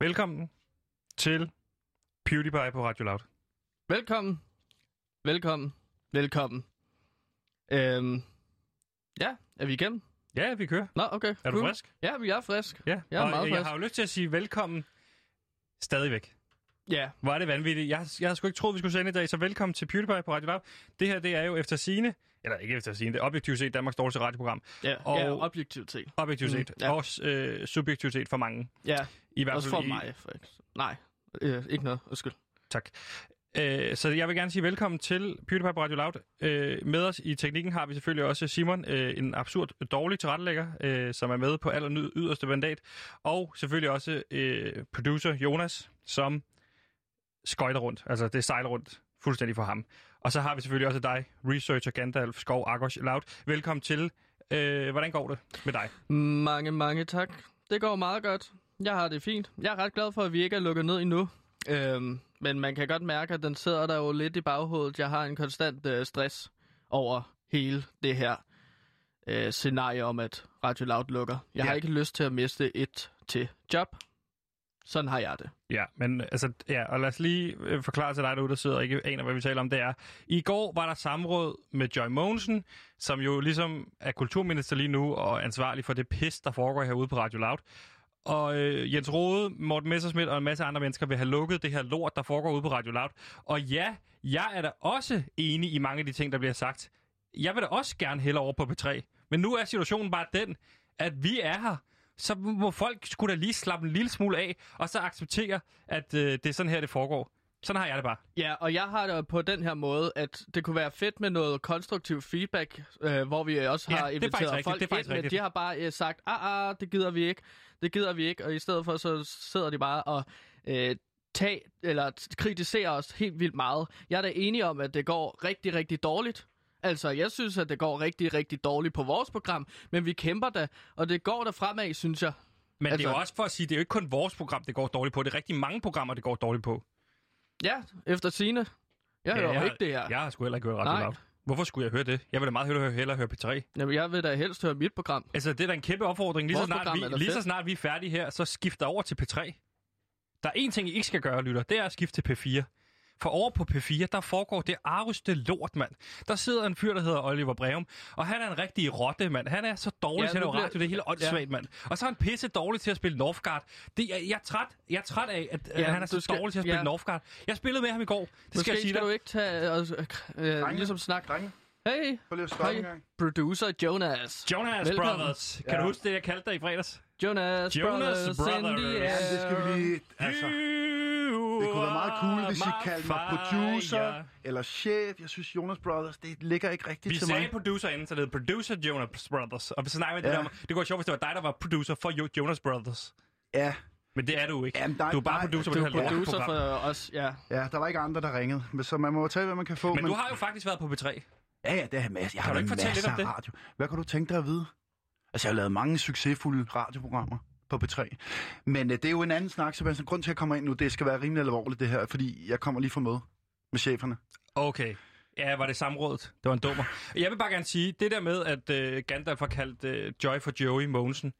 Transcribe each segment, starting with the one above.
Velkommen til PewDiePie på Radio Loud. Velkommen. Velkommen. Velkommen. Øhm, ja, er vi igennem? Ja, vi kører. Nå, okay. Er du frisk? Ja, vi er frisk. Ja, Jeg er og meget jeg frisk. har jo lyst til at sige velkommen stadigvæk. Ja, Hvor er det vanvittigt. Jeg, jeg havde sgu ikke troet, vi skulle sende i dag, så velkommen til PewDiePie på Radio Loud. Det her, det er jo efter sine, eller ikke efter sine, det er objektivt set Danmarks dårligste radioprogram. ja, Og- ja objektivt set. Objektivt Mm, set. ja. Og øh, subjektivt set for mange. Ja, I hvert også fald for i, mig. For eksempel. Nej, øh, ikke noget. Undskyld. Tak. Øh, så jeg vil gerne sige velkommen til PewDiePie Radio Loud. Øh, med os i teknikken har vi selvfølgelig også Simon, øh, en absurd dårlig tilrettelægger, øh, som er med på aller yderste mandat. Og selvfølgelig også øh, producer Jonas, som skøjter rundt. Altså det sejler rundt fuldstændig for ham. Og så har vi selvfølgelig også dig, researcher Gandalf Skov Argos Loud. Velkommen til. Øh, hvordan går det med dig? Mange, mange tak. Det går meget godt. Jeg har det fint. Jeg er ret glad for, at vi ikke er lukket ned endnu. Øhm, men man kan godt mærke, at den sidder der jo lidt i baghovedet. Jeg har en konstant øh, stress over hele det her øh, scenarie om, at Radio Loud lukker. Jeg ja. har ikke lyst til at miste et til job. Sådan har jeg det. Ja, men altså, ja, og lad os lige øh, forklare til dig derude, der sidder og ikke aner, hvad vi taler om, det er. I går var der samråd med Joy Mogensen, som jo ligesom er kulturminister lige nu og ansvarlig for det pis, der foregår herude på Radio Loud. Og øh, Jens Rode, Morten Messersmith og en masse andre mennesker vil have lukket det her lort, der foregår ude på Radio Loud. Og ja, jeg er da også enig i mange af de ting, der bliver sagt. Jeg vil da også gerne hælde over på P3. Men nu er situationen bare den, at vi er her. Så må folk skulle da lige slappe en lille smule af, og så acceptere, at øh, det er sådan her, det foregår. Sådan har jeg det bare. Ja, og jeg har det på den her måde, at det kunne være fedt med noget konstruktiv feedback, øh, hvor vi også Ja, har det er faktisk inviteret rigtigt, folk det er ind, men rigtigt. de har bare øh, sagt, ah, ah, det gider vi ikke, det gider vi ikke, og i stedet for så sidder de bare og øh, tag, eller kritiserer os helt vildt meget. Jeg er da enig om, at det går rigtig, rigtig dårligt. Altså, jeg synes, at det går rigtig, rigtig dårligt på vores program, men vi kæmper da, og det går der fremad, synes jeg. Men altså, det er jo Altså- også for at sige, det er jo ikke kun vores program, det går dårligt på. Det er rigtig mange programmer, det går dårligt på. Ja, efter sine. Jeg hører jeg, ikke det her. Jeg har sgu heller ikke hørt Radio Nej. Loud. Hvorfor skulle jeg høre det? Jeg vil da meget hellere høre, hellere høre P3. Jamen, jeg vil da helst høre mit program. Altså, det er da en kæmpe opfordring. Lige, så snart, vi, lige så snart vi er færdige her, så skifter over til P3. Der er én ting, I ikke skal gøre, lytter. Det er at skifte til P4. For over på P4, der foregår det arveste lort, mand. Der sidder en fyr, der hedder Oliver Breum, og han er en rigtig rotte, mand. Han er så dårlig Ja, ja, til at lave bliver- radio, det er helt åndssvagt, mand. Og så er han pisse dårlig til at spille Northgard. Det, jeg, jeg, er træt, jeg er træt af, at Ja, ja, han er så skal- dårlig til at spille ja. ja. Northgard. Jeg spillede med ham i går. Det Måske skal jeg sige skal dig. du ikke tage og øh, Drenge. ligesom snakke. Drenge, Hey, gang. producer Jonas. Jonas Velkommen. Brothers. Kan Ja. du huske det, jeg kaldte dig i fredags? Jonas, Jonas Brothers, Brothers. Ja. Ja, det skal vi lige... Altså, det kunne være meget cool, hvis I kaldte mig producer eller chef. Jeg synes, Jonas Brothers, det ligger ikke rigtigt Vi til sagde mig. producer inden, så det hedder producer Jonas Brothers. Og så snakker vi Ja. det om, det kunne være sjovt, hvis det var dig, der var producer for Jo- Jonas Brothers. Ja, Men det er du ikke. Jamen, nej, du er bare nej, producer Du på det her producer for os, ja. ja, der var ikke andre, der ringede. Men Så man må tage, hvad man kan få. Men du har jo faktisk været på P3. Ja, ja, det har masser. Jeg har du lavet ikke fortælle masser lidt om af radio. Hvad kan du tænke dig at vide? Altså, jeg har lavet mange succesfulde radioprogrammer på P3. Men øh, det er jo en anden snak, Sebastian. Grund til, at jeg kommer ind nu, det skal være rimelig alvorligt, det her. Fordi jeg kommer lige fra møde med cheferne. Okay. Ja, var det samrådet? Det var en dummer. Jeg vil bare gerne sige, det der med, at øh, Gandalf har kaldt øh, Joy for Joey Mogensen,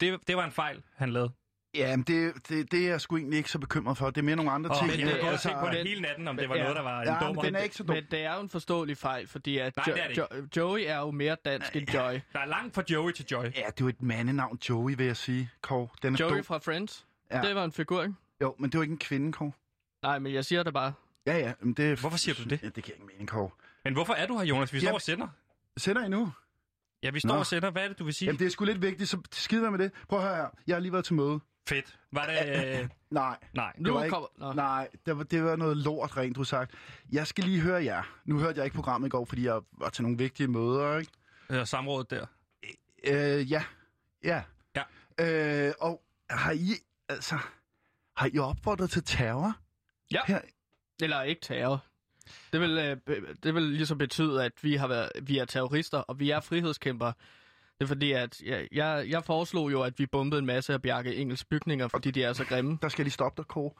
det, det var en fejl, han lavede. Ja, men det, det, det er jeg sgu egentlig ikke så bekymret for. Det er mere nogle andre Oh, ting. men jeg har det- altså, tænkt på det hele natten, om det var ja. noget, der var en Ja, dummer. den er ikke så dum. Men det er jo en forståelig fejl, fordi at Nej, jo- det er det jo- Joey er jo mere dansk end Joy. Der er langt fra Joey til Joy. Ja, det er jo et mandenavn, Joey, vil jeg sige, Kåre. Den er Joey dum. fra Friends, Ja. det var en figur, ikke? Jo, men det er jo ikke en kvinde, Kåre. Nej, men jeg siger det bare. Ja, ja, men det... Hvorfor siger du det? Ja, det giver ingen mening, Kåre. Men hvorfor er du her, Jonas? Vi står og sender. Sender I nu? Ja, vi står Nå. og sender. Hvad er det, du vil sige? Jamen, det er sgu lidt vigtigt, så skid med det. Prøv at høre her. Jeg har lige været til møde. Fedt. Var det... Øh... Nej, Nej. Nu var ikke-. Nå. nej, det var, det var noget lort, rent du har sagt. Jeg skal lige høre jer. Nu hørte jeg ikke programmet i går, fordi jeg var til nogle vigtige møder, ikke? Øh, samrådet der. Øh, ja. Ja. Ja. Øh, og har I, altså, har I opfordret til terror? Ja. Her? Eller ikke terror. Det vil, øh, det vil ligesom betyde, at vi, har været, vi er terrorister, og vi er frihedskæmpere. Det er fordi, at jeg, jeg, jeg foreslog jo, at vi bombede en masse af Bjarke Engels bygninger, fordi de er så grimme. Der skal lige stoppe dig, Kåre.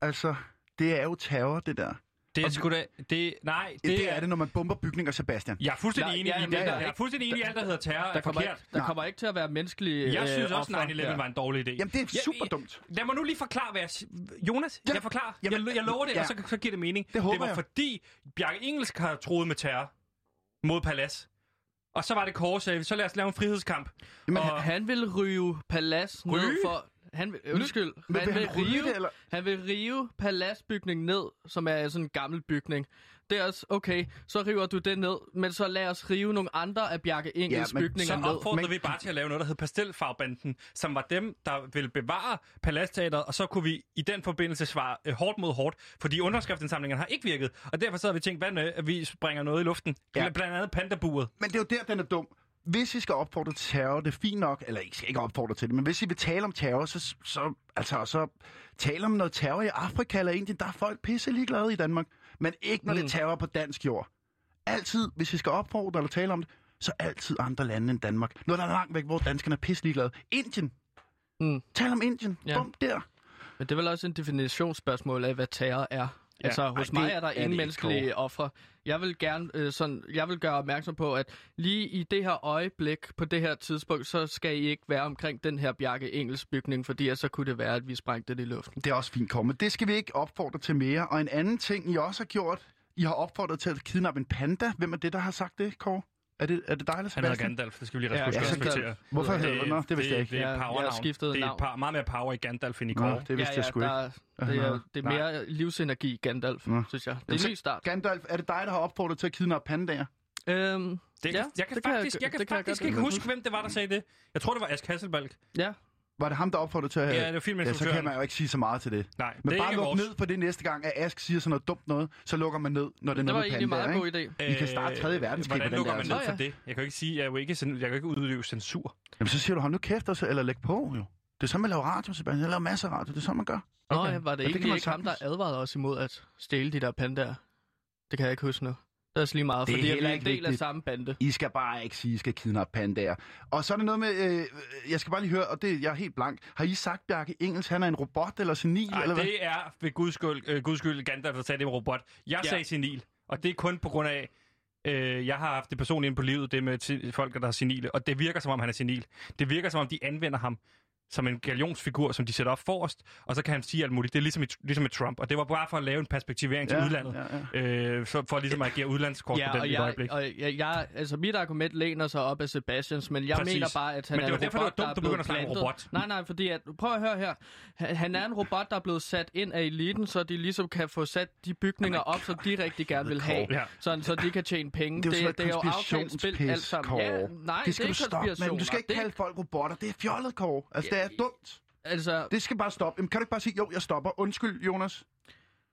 Altså, det er jo terror, det der. Det er sgu da... Det, nej, Det, det er det, når man bomber bygninger, Sebastian. Jeg er fuldstændig enig ja, i det. der er Jeg er fuldstændig enig i alt, der hedder terror, Der er kommer, forkert. ikke, der kommer ikke til at være menneskelige Jeg synes øh, også, ofre 9-11 her. var en dårlig idé. Jamen, det er Ja, super dumt. Lad mig nu lige forklare, hvad jeg... Jonas, Ja. jeg forklarer. Jamen, jeg, jeg lover det, ja. og så, så giver det mening. Det håber det var jeg. fordi, Bjarke Engelsk har troet med terror mod Palas. Og så var det Kåre sagde, så lad os lave en frihedskamp. Jamen, Og- Han vil rive palads ned Ryge? for... Han vil, undskyld, Men han vil vil, han rive, det, eller? han vil rive paladsbygningen ned, som er sådan en gammel bygning. Det er også, okay, så river du det ned, men så lad os rive nogle andre af Bjarke Engels men bygninger Så ned. opfordrede Men- vi bare til at lave noget, der hed Pastelfarbanden, som var dem, der ville bevare Paladsteateret, og så kunne vi i den forbindelse svare øh, hårdt mod hårdt, fordi underskriftsindsamlingerne har ikke virket. Og derfor så har vi tænkt, hvad med, at vi springer noget i luften? Ja. Ja. Blandt andet pandaburet. Men det er jo der, den er dum. Hvis I skal opfordre til terror, det er fint nok, eller I skal ikke opfordre til det, men hvis I vil tale om terror, så, så, altså, så tale om noget terror i Afrika eller Indien. Der er folk pisse ligeglade i Danmark. Men ikke, når mm. det er terror på dansk jord. Altid, hvis I skal opfordre eller tale om det, så altid andre lande end Danmark. Der er langt væk, hvor danskerne er pisse ligeglade. Indien. Mm. Tal om Indien. Ja. Bum, der. Men det er vel også en definitionsspørgsmål af, hvad terror er. Ja. Altså, hos Ej, det mig er der er ingen menneskelige ofre. Jeg vil gerne øh, sådan, jeg vil gøre opmærksom på, at lige i det her øjeblik, på det her tidspunkt, så skal I ikke være omkring den her Bjarke Engels bygning, fordi så kunne det være, at vi sprængte det i luften. Det er også fint kommet. Det skal vi ikke opfordre til mere. Og en anden ting, I også har gjort, I har opfordret til at kidnappe en panda. Hvem er det, der har sagt det, Kåre? Er det, er det dig eller Han hedder Sebastian? Gandalf, det skal vi lige Ja, ja, respektere. Hvorfor Det- hedder det? Nå, det vidste jeg ikke. Det er Ja, et jeg har powernavn. skiftet Det er navn. par, meget mere power i Gandalf end i Kåre. det vidste jeg sgu ikke. er- det, er, det er Nej. mere livsenergi i Gandalf, Nå. synes jeg. Det er en ny start. Gandalf, er det dig, der har opfordret til at kidnappe pandaer? Øhm, Det, Ja, jeg kan det kan jeg- faktisk, jeg kan det kan jeg faktisk ikke huske. huske, hvem det var, der sagde det. Jeg tror, det var Ask Hasselbalg. ja, Var det ham, der opfordrede til at... Ja, det var ja, så filminstruktøren. kan man jo ikke sige så meget til det. Nej, Men det bare luk vores. ned for det næste gang, at Ask siger sådan noget dumt noget, så lukker man ned, når det er det noget var med egentlig en pandaer, meget ikke? god idé. I kan starte tredje verdenskrig Hvordan på den lukker der, man altså. ned Nå, for det? Jeg kan jo ikke sige, jeg, jo ikke, jeg kan ikke udøve censur. Jamen, så siger du, hold nu kæft, og så, eller læg på, jo. Det er sådan, man laver radio, Sebastian. Jeg laver masser af radio. Det er sådan, man gør. Nå, Okay. ja, var det Ja, det kan egentlig man ikke ham, der advarede os imod at stjæle de der pandaer? Det kan jeg ikke huske nu. Det er også lige meget, Det er fordi vi er en ikke del af vigtigt. samme bande. I skal bare ikke sige, at I skal kidnappe pandaer. Og så er det noget med, øh, jeg skal bare lige høre, og det jeg er helt blank. Har I sagt, Bjarke Engels, han er en robot eller senil, Ej, eller hvad? det er ved guds skyld, øh, guds skyld Gandalf, der sagde det med robot. Jeg Ja. sagde senil, og det er kun på grund af, øh, jeg har haft det personligt inde på livet, det med folk, der er senile, og det virker som om, han er senil. Det virker som om, de anvender ham som en galionsfigur, som de sætter op forrest, og så kan han sige alt muligt. Det er ligesom i, ligesom med Trump, og det var bare for at lave en perspektivering til Ja, udlandet. ja, Øh, så for ligesom at agere udlandskorrespondent Ja, og i et jeg, øjeblik. og jeg, jeg, altså mit argument læner sig op af Sebastians, men jeg Præcis. mener bare, at han Men det er en derfor, det var robot, der dumt, er du begynder at snakke robot. Nej, nej, fordi at, prøv at høre her. Han, er en robot, der er blevet sat ind af eliten, så de ligesom kan få sat de bygninger op, som de rigtig gerne vil have, Ja. sådan, så de kan tjene penge. Det er jo det, det er jo aftalt spil alt sammen. Ja, nej, det skal det du er stoppe med. Du skal ikke konspirationer. kalde folk robotter. Det er fjollet, Kåre. Altså, det er dumt. Altså, Det skal bare stoppe. Jamen, kan du ikke bare sige, jo, jeg stopper. Undskyld, Jonas.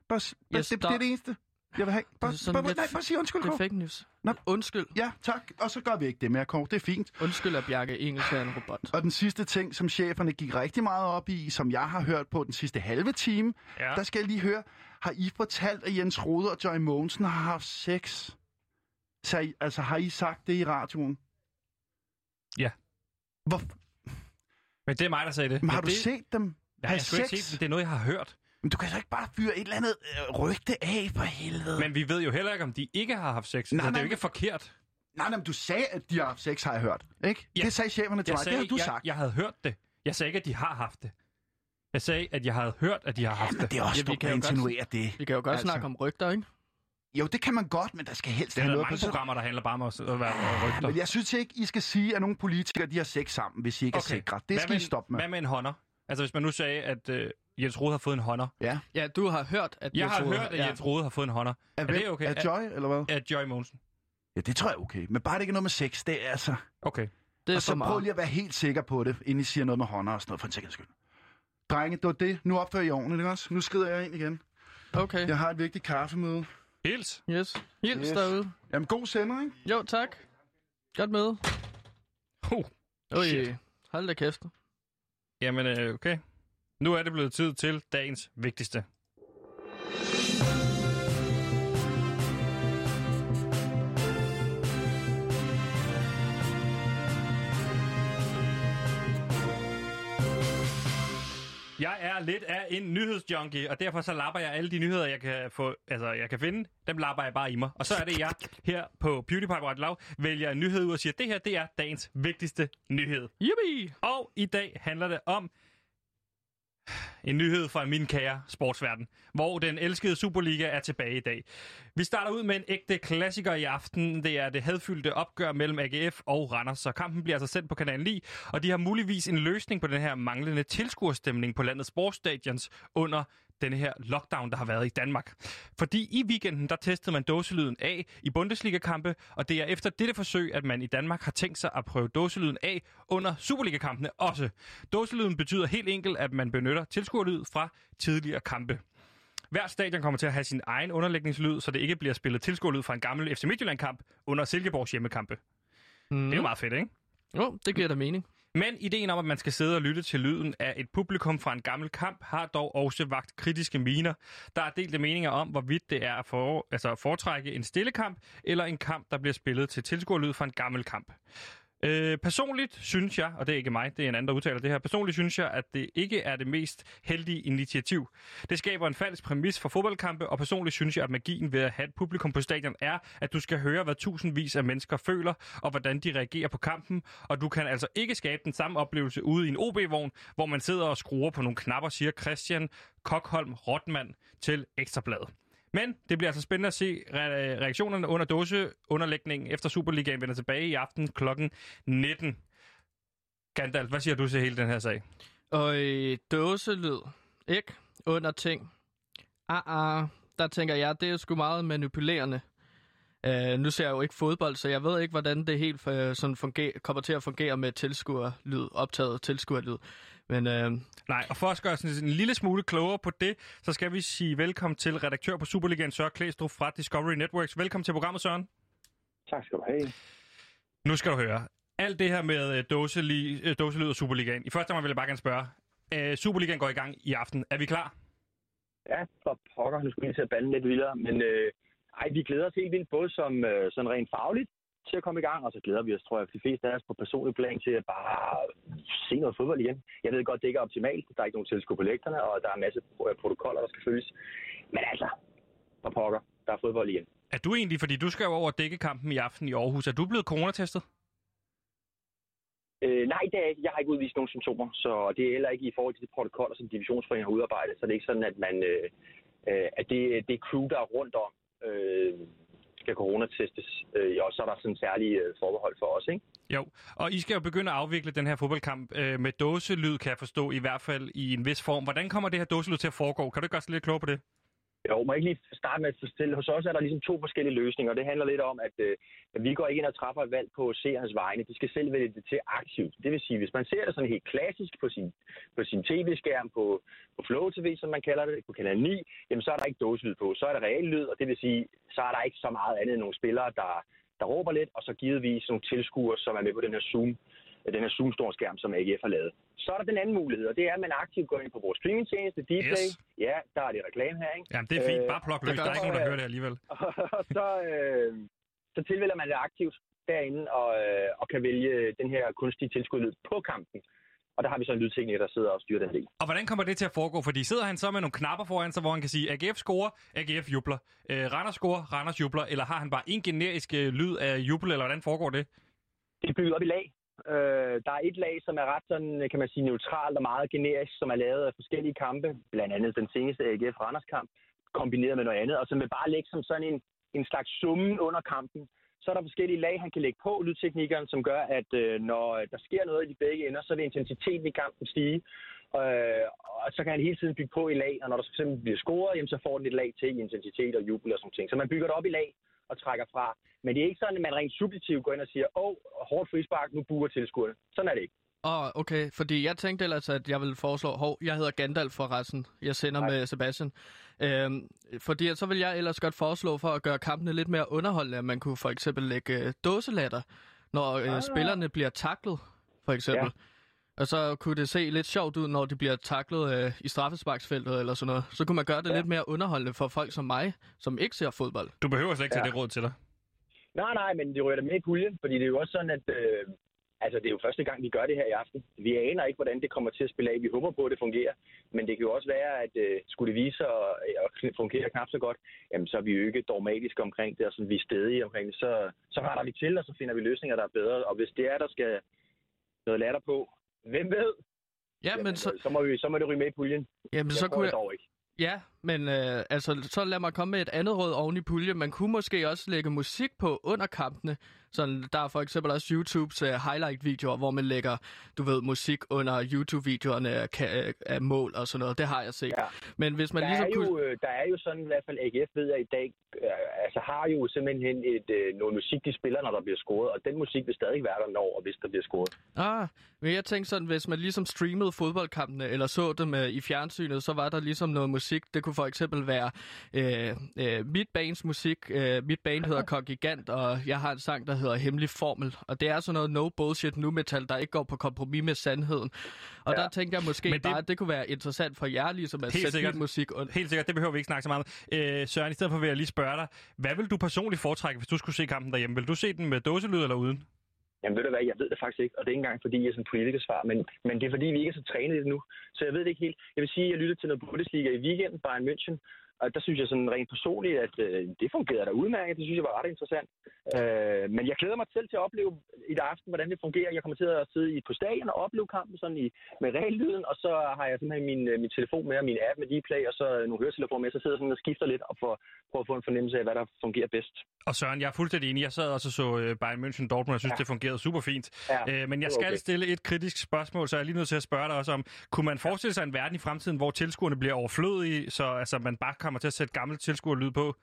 Bare, bare, det, det, er det eneste, jeg vil have. Bare, er sådan bare, lidt- nej, bare sige undskyld, det er Kåre. fake news. Nå. Undskyld. Ja, tak. Og så gør vi ikke det mere, Kåre. Det er fint. Undskyld, at Bjarke Engels er en robot. Og den sidste ting, som cheferne gik rigtig meget op i, som jeg har hørt på den sidste halve time, Ja. der skal jeg lige høre, har I fortalt, at Jens Rode og Joy Mogensen har haft sex? Så I, altså, har I sagt det i radioen? Ja. Hvor, Men det er mig, der sagde det. men har Men du det, set dem Ja, jeg have skulle ikke sex? se det, men det er noget, jeg har hørt. Men du kan så ikke bare fyre et eller andet øh, rygte af for helvede. Men vi ved jo heller ikke, om de ikke har haft sex. Nej, Nej, det er nej, jo ikke forkert. Nej, nej, men du sagde, at de har haft sex, har jeg hørt. Ikke? Ja. Det sagde cheferne til Jeg mig. sagde, det har du jeg, sagt. jeg havde hørt det. Jeg sagde ikke, at de har haft det. Jeg sagde, at jeg havde hørt, at de har haft Men det. det er også Ja, vi kan at jo godt- insinuere det. Vi kan jo godt Altså. snakke om rygter, ikke? Jo, det kan man godt, men der skal helst er der noget på mange programmer, der handler bare om at at være rygter. Men jeg synes ikke, I skal sige, at nogle politikere de har sex sammen, hvis I ikke okay. er sikre. Det skal hvad I stoppe med. Hvad med en hånder? Altså, hvis man nu sagde, at uh, Jens Rode har fået en hånder. Ja. Ja, du har hørt, at... Jeg har troede- hørt, at ja. Jens Rode har fået en hånder. Er, Er det okay? Er Joy, eller hvad? Af Joy Mogensen. Ja, det tror jeg er okay. Men bare det ikke er noget med sex, det er altså... Okay. Det er Og så for prøv meget. lige at være helt sikker på det, inden I siger noget med hånder og sådan noget, for en sikkerheds skyld. Drenge, det var det. Nu opfører I ordentligt, ikke også? Nu skrider jeg ind igen. Okay, Jeg har et vigtigt kaffemøde. Hils. yes. Hils Yes. derude. Jamen, god sender, ikke? Jo, tak. Godt møde. Uh. Oj, Shit. hold da kæft. Jamen, øh, okay. Nu er det blevet tid til dagens vigtigste. Jeg er lidt af en nyhedsjunkie, og derfor så lapper jeg alle de nyheder, jeg kan, få, altså, jeg kan finde. Dem lapper jeg bare i mig. Og så er det, jeg her på PewDiePie på Lav vælger en nyhed ud og siger, det her det er dagens vigtigste nyhed. Yippie! Og i dag handler det om en nyhed fra min kære sportsverden, hvor den elskede Superliga er tilbage i dag. Vi starter ud med en ægte klassiker i aften. Det er det hadfyldte opgør mellem AGF og Randers, så kampen bliver altså sendt på kanalen 9, og de har muligvis en løsning på den her manglende tilskuerstemning på landets sportsstadions under denne her lockdown, der har været i Danmark. Fordi i weekenden, der testede man dåselyden af i Bundesliga-kampe, og det er efter dette forsøg, at man i Danmark har tænkt sig at prøve dåselyden af under Superliga-kampene også. Dåselyden betyder helt enkelt, at man benytter tilskuerlyd fra tidligere kampe. Hver stadion kommer til at have sin egen underlægningslyd, så det ikke bliver spillet tilskuerlyd fra en gammel FC Midtjylland-kamp under Silkeborgs hjemmekampe. Mm. Det er jo meget fedt, ikke? Jo, det giver da mening. Men ideen om, at man skal sidde og lytte til lyden af et publikum fra en gammel kamp, har dog også vagt kritiske miner. Der er delte meninger om, hvorvidt det er at for, altså at foretrække en stille kamp, eller en kamp, der bliver spillet til tilskuerlyd fra en gammel kamp. Øh, personligt synes jeg, og det er ikke mig, det er en anden, der udtaler det her, personligt synes jeg, at det ikke er det mest heldige initiativ. Det skaber en falsk præmis for fodboldkampe, og personligt synes jeg, at magien ved at have et publikum på stadion er, at du skal høre, hvad tusindvis af mennesker føler, og hvordan de reagerer på kampen, og du kan altså ikke skabe den samme oplevelse ude i en OB-vogn, hvor man sidder og skruer på nogle knapper, siger Christian Kokholm Rotman til Ekstrabladet. Men det bliver altså spændende at se reaktionerne under dåseunderlægningen efter Superligaen vender tilbage i aften kl. 19. Gandalf, hvad siger du til hele den her sag? Og i dåselyd, ikke? Under ting. Ah, ah, der tænker jeg, det er sgu meget manipulerende. Uh, nu ser jeg jo ikke fodbold, så jeg ved ikke, hvordan det helt uh, sådan funger- kommer til at fungere med tilskuerlyd, optaget tilskuerlyd. Men, øh... Nej, og for at gøre sådan en lille smule klogere på det, så skal vi sige velkommen til redaktør på Superligaen, Søren Klæstrup fra Discovery Networks. Velkommen til programmet, Søren. Tak skal du have. Nu skal du høre. Alt det her med øh, dåselyd, øh, dåselyd og Superligaen. I første omgang vil jeg bare gerne spørge. Øh, Superligaen går i gang i aften. Er vi klar? Ja, for pokker. Nu skal vi lige til at bande lidt vildere. Men øh, ej, vi glæder os helt vildt, både som øh, sådan rent fagligt, til at komme i gang, og så glæder vi os, tror jeg, de fleste af os på personlig plan til at bare se noget fodbold igen. Jeg ved godt, det ikke er optimalt. Der er ikke nogen tilskud på lægterne, og der er en masse protokoller, der skal følges. Men altså, for pokker, der er fodbold igen. Er du egentlig, fordi du skal jo over dække kampen i aften i Aarhus, er du blevet coronatestet? Øh, nej, det er ikke. Jeg har ikke udvist nogen symptomer, så det er heller ikke i forhold til de protokoller, som divisionsforeningen har udarbejdet. Så det er ikke sådan, at man, øh, øh, at det, det crew, der er rundt om, øh, skal coronatestes, øh, og så er der sådan særlige øh, forbehold for os, ikke? Jo, og I skal jo begynde at afvikle den her fodboldkamp øh, med dåselyd, kan jeg forstå, i hvert fald i en vis form. Hvordan kommer det her dåselyd til at foregå? Kan du gøre os lidt klogere på det? Jo, må jeg ikke lige starte med at fortælle. Hos os er der ligesom to forskellige løsninger. Det handler lidt om, at, øh, at vi går ikke ind og træffer et valg på seernes vegne. De skal selv vælge det til aktivt. Det vil sige, hvis man ser det sådan helt klassisk på sin, på sin tv-skærm, på, på Flow TV, som man kalder det, på kanal 9, jamen så er der ikke dåselyd på. Så er der real lyd, og det vil sige, så er der ikke så meget andet end nogle spillere, der, der råber lidt, og så givetvis nogle tilskuere, som er med på den her Zoom den her Zoom-skærm, som AGF har lavet. Så er der den anden mulighed, og det er, at man aktivt går ind på vores streamingtjeneste, Dplay. Yes. Ja, der er det reklame her, ikke? Jamen, det er fint. Bare pluk løs. Der er ikke nogen, der hører det alligevel. og så, øh, så tilvælger man det aktivt derinde, og, øh, og kan vælge den her kunstige tilskud på kampen. Og der har vi så en lydtekniker, der sidder og styrer den del. Og hvordan kommer det til at foregå? Fordi sidder han så med nogle knapper foran sig, hvor han kan sige, AGF scorer, AGF jubler. Øh, Randers scorer, Randers jubler. Eller har han bare en generisk øh, lyd af jubel, eller hvordan foregår det? Det er bygget op i lag. Øh, der er et lag, som er ret sådan, kan man sige, neutralt og meget generisk, som er lavet af forskellige kampe, blandt andet den seneste AGF Randers kamp, kombineret med noget andet, og som vil bare lægge som sådan en, en slags summen under kampen. Så er der forskellige lag, han kan lægge på, lydteknikeren, som gør, at øh, når der sker noget i de begge ender, så vil intensiteten i kampen stige. Øh, og så kan han hele tiden bygge på i lag, og når der fx bliver scoret, jamen, så får den et lag til i intensitet og jubel og sådan ting. Så man bygger det op i lag og trækker fra. Men det er ikke sådan, at man rent subjektivt går ind og siger, åh, oh, hårdt frispark, nu buer tilskuerne. Sådan er det ikke. Åh, oh, okay, fordi jeg tænkte ellers, at jeg ville foreslå, hov, jeg hedder Gandalf for resten. Jeg sender Nej. med Sebastian. Øhm, fordi så vil jeg ellers godt foreslå for at gøre kampene lidt mere underholdende, at man kunne for eksempel lægge øh, dåselatter, når øh, spillerne bliver taklet, for eksempel. Ja. Og så kunne det se lidt sjovt ud, når de bliver taklet øh, i straffesparksfeltet eller sådan noget. Så kunne man gøre det ja. lidt mere underholdende for folk som mig, som ikke ser fodbold. Du behøver slet ikke ja. tage det råd til dig. Nej, nej, men det rører da med i puljen, fordi det er jo også sådan, at, øh, Altså, det er jo første gang, vi gør det her i aften. Vi aner ikke, hvordan det kommer til at spille af. Vi håber på, at det fungerer. Men det kan jo også være, at øh, skulle det vise sig at, at fungere knap så godt, jamen, så er vi jo ikke dogmatiske omkring det, og sådan, vi er stedige omkring det. Så, så retter vi til, og så finder vi løsninger, der er bedre. Og hvis det er, der skal noget latter på, hvem ved? Ja, men så, så, må vi, så må det ryge med i puljen. jamen, så jeg tror kunne jeg, dog ikke. Ja, men øh, altså, så lad mig komme med et andet råd oven i pulje. Man kunne måske også lægge musik på under kampene. Sådan, der er for eksempel også YouTubes uh, highlight-videoer, hvor man lægger, du ved, musik under YouTube-videoerne af, ka- af mål og sådan noget. Det har jeg set. Ja. Men hvis man Der ligesom er, kunne... jo, øh, der er jo sådan, i hvert fald AGF ved jeg i dag, øh, altså har jo simpelthen et, øh, noget musik, de spiller, når der bliver scoret, og den musik vil stadig være der, når og hvis der bliver scoret. Ah, men jeg tænkte sådan, hvis man ligesom streamede fodboldkampene, eller så dem uh, i fjernsynet, så var der ligesom noget musik. Det kunne for eksempel være øh, øh, mit bands musik. Øh, mit band hedder Kongigant, og jeg har en sang, der hedder Hemmelig Formel. Og det er sådan noget no bullshit nu metal, der ikke går på kompromis med sandheden. Og Ja. der tænker jeg måske Men det- bare, at det kunne være interessant for jer, ligesom at Helt sætte sikkert. musik under. Helt sikkert, det behøver vi ikke snakke så meget om. Øh, Søren, i stedet for vil jeg lige spørge dig, hvad vil du personligt foretrække, hvis du skulle se kampen derhjemme? Vil du se den med dåselyd eller uden? Jamen ved du hvad, jeg ved det faktisk ikke, og det er ikke engang fordi, jeg er sådan politikersvar, men, men det er fordi, vi ikke er så trænet i det nu. Så jeg ved det ikke helt. Jeg vil sige, at jeg lyttede til noget Bundesliga i weekenden, Bayern München, og der synes jeg sådan rent personligt, at øh, det fungerede da udmærket. Det synes jeg var ret interessant. Øh, men jeg glæder mig selv til at opleve i dag aften, hvordan det fungerer. Jeg kommer til at sidde i, på stadion og opleve kampen sådan i, med regellyden, og så har jeg simpelthen min, øh, min telefon med og min app med Dplay, og så nogle høretelefoner med, så sidder jeg sådan og skifter lidt og får, prøver at få en fornemmelse af, hvad der fungerer bedst. Og Søren, jeg er fuldstændig enig. Jeg sad også og så øh, Bayern München Dortmund, og jeg synes, ja. Det fungerede super fint. Ja, Øh, men jeg skal okay. stille et kritisk spørgsmål, så jeg er lige nødt til at spørge dig også om, kunne man forestille sig en verden i fremtiden, hvor tilskuerne bliver overflødige, så altså, man bare kommer til at sætte gammel tilskuerlyd på?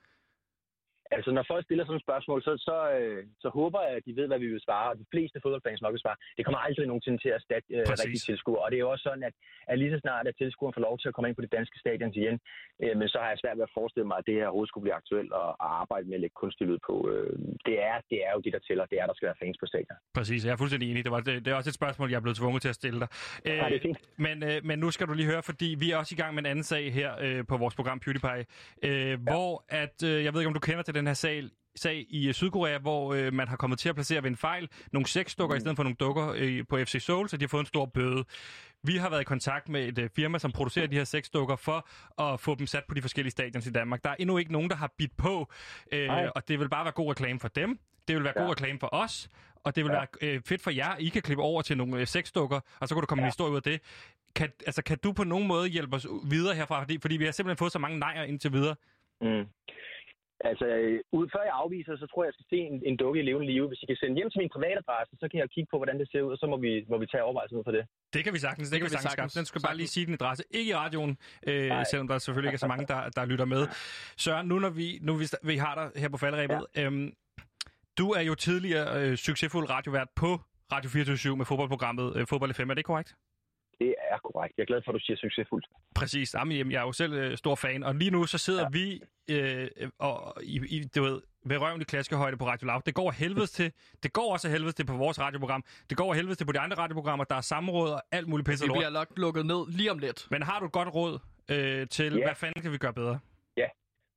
Altså, når folk stiller sådan et spørgsmål, så, så, øh, så håber jeg, at de ved, hvad vi vil svare. Og de fleste fodboldfans nok vil svare. Det kommer aldrig nogensinde til at erstatte øh, Præcis. rigtige tilskuere. Og det er jo også sådan, at, at lige så snart, at tilskueren får lov til at komme ind på det danske stadion igen, øh, men så har jeg svært ved at forestille mig, at det her overhovedet skulle blive aktuelt og, og arbejde med at lægge kunstig lyd på. Øh, det, er, det er jo det, der tæller. Det er, der skal være fans på stadion. Præcis, jeg er fuldstændig enig. Det, var, det, det er også et spørgsmål, jeg er blevet tvunget til at stille dig. Ja, det er fint. men, øh, men nu skal du lige høre, fordi vi er også i gang med en anden sag her øh, på vores program PewDiePie, øh, ja. hvor at, øh, jeg ved ikke, om du kender til den her sag, sag i øh, Sydkorea, hvor øh, man har kommet til at placere ved en fejl nogle sexdukker mm. i stedet for nogle dukker øh, på FC Seoul, så de har fået en stor bøde. Vi har været i kontakt med et øh, firma, som producerer de her sexdukker for at få dem sat på de forskellige stadions i Danmark. Der er endnu ikke nogen, der har bidt på, øh, Nej. og det vil bare være god reklame for dem. Det vil være ja. God reklame for os, og det vil ja. Være øh, fedt for jer, I kan klippe over til nogle øh, sexdukker, og så kan du komme ja. en historie ud af det. Kan, altså, kan du på nogen måde hjælpe os videre herfra? Fordi, fordi vi har simpelthen fået så mange nejer indtil videre. Mm. Altså, øh, ud, før jeg afviser, så tror jeg, jeg skal se en, en dukke i levende live. Hvis I kan sende hjem til min privatadresse, så kan jeg kigge på, hvordan det ser ud, og så må vi, må vi tage overvejelsen ud for det. Det kan vi sagtens. Det, det kan vi sagtens. sagtens. Den skal bare lige sige din adresse. Ikke i radioen, øh, Nej. selvom der selvfølgelig ikke er så mange, der, der lytter med. Søren, nu når vi, nu vi, vi har dig her på faldrebet, ja. øhm, du er jo tidligere øh, succesfuld radiovært på Radio 24 med fodboldprogrammet øh, Fodbold FM. Er det korrekt? Det er korrekt. Jeg er glad for, at du siger succesfuldt. Præcis. Jamen, jeg er jo selv øh, stor fan, og lige nu så sidder ja. vi øh, og, i, i, du ved, ved røven i klaskehøjde på Radio Loud. Det går helvedes til. Det går også helvedes til på vores radioprogram. Det går helvedes til på de andre radioprogrammer. Der er samråd og alt muligt pisse Vi lort. bliver nok lukket ned lige om lidt. Men har du et godt råd øh, til, Ja. hvad fanden kan vi gøre bedre?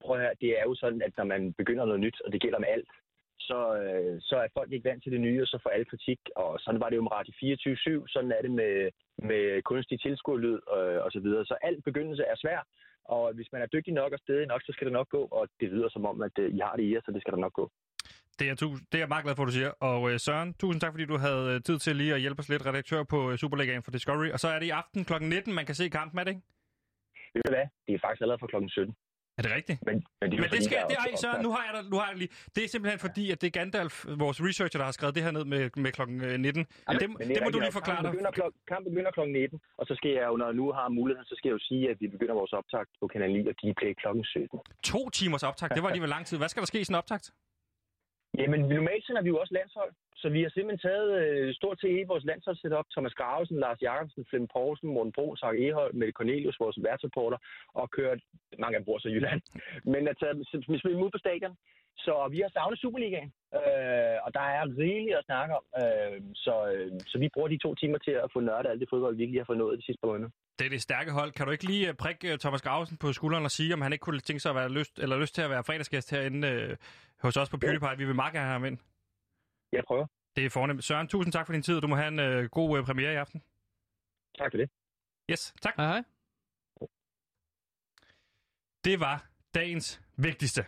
Prøv at høre, det er jo sådan, at når man begynder noget nyt, og det gælder med alt, så, øh, så er folk ikke vant til det nye, og så får alle kritik. Og sådan var det jo med Radio 24 sådan er det med, med kunstig tilskuerlyd øh, og så videre. Så alt begyndelse er svær, og hvis man er dygtig nok og stedig nok, så skal det nok gå, og det lyder som om, at øh, I har det i jer, så det skal der nok gå. Det er, tu- det er jeg meget glad for, at du siger. Og øh, Søren, tusind tak, fordi du havde øh, tid til lige at hjælpe os lidt, redaktør på øh, Superligaen for Discovery. Og så er det i aften kl. 19, man kan se kampen, er det ikke? Ved du hvad? Det er faktisk allerede fra klokken 17. Er det rigtigt? Men, men det, er Men det skal, der er det, ej, Søren, optag. nu har jeg dig, nu har jeg lige. Det er simpelthen fordi, at det er Gandalf, vores researcher, der har skrevet det her ned med, med klokken øh, 19. Ja, det, men det, det, må er du lige forklare kampen dig. begynder, klok, kampen begynder klokken 19, og så skal jeg jo, når jeg nu har muligheden, så skal jeg jo sige, at vi begynder vores optag på Kanal 9 og Dplay klokken 17. To timers optag, det var alligevel lang tid. Hvad skal der ske i sådan en optag? Jamen, normalt sender vi jo også landshold, så vi har simpelthen taget øh, stort set hele vores landsholdssetup. Thomas Gravesen, Lars Jakobsen, Flemming Poulsen, Morten Brun, Sark Ehold, Mette Cornelius, vores værtsreporter, og kørt, mange af dem bor så i Jylland, men at tage, spiller ud på stadion. Så vi har savnet Superligaen, øh, og der er rigeligt at snakke om. Øh, så, øh, så vi bruger de to timer til at få nørdet alt det fodbold, vi ikke lige har fået nået de sidste par måneder. Det er det stærke hold. Kan du ikke lige øh, prikke øh, Thomas Gravesen på skulderen og sige, om han ikke kunne tænke sig at være lyst, eller lyst til at være fredagsgæst herinde øh, hos os på PewDiePie? Vi vil meget gerne have ham ind. Jeg prøver. Det er fornemt. Søren, tusind tak for din tid. Du må have en øh, god øh, premiere i aften. Tak for det. Yes, tak. Hej hej. Det var dagens vigtigste.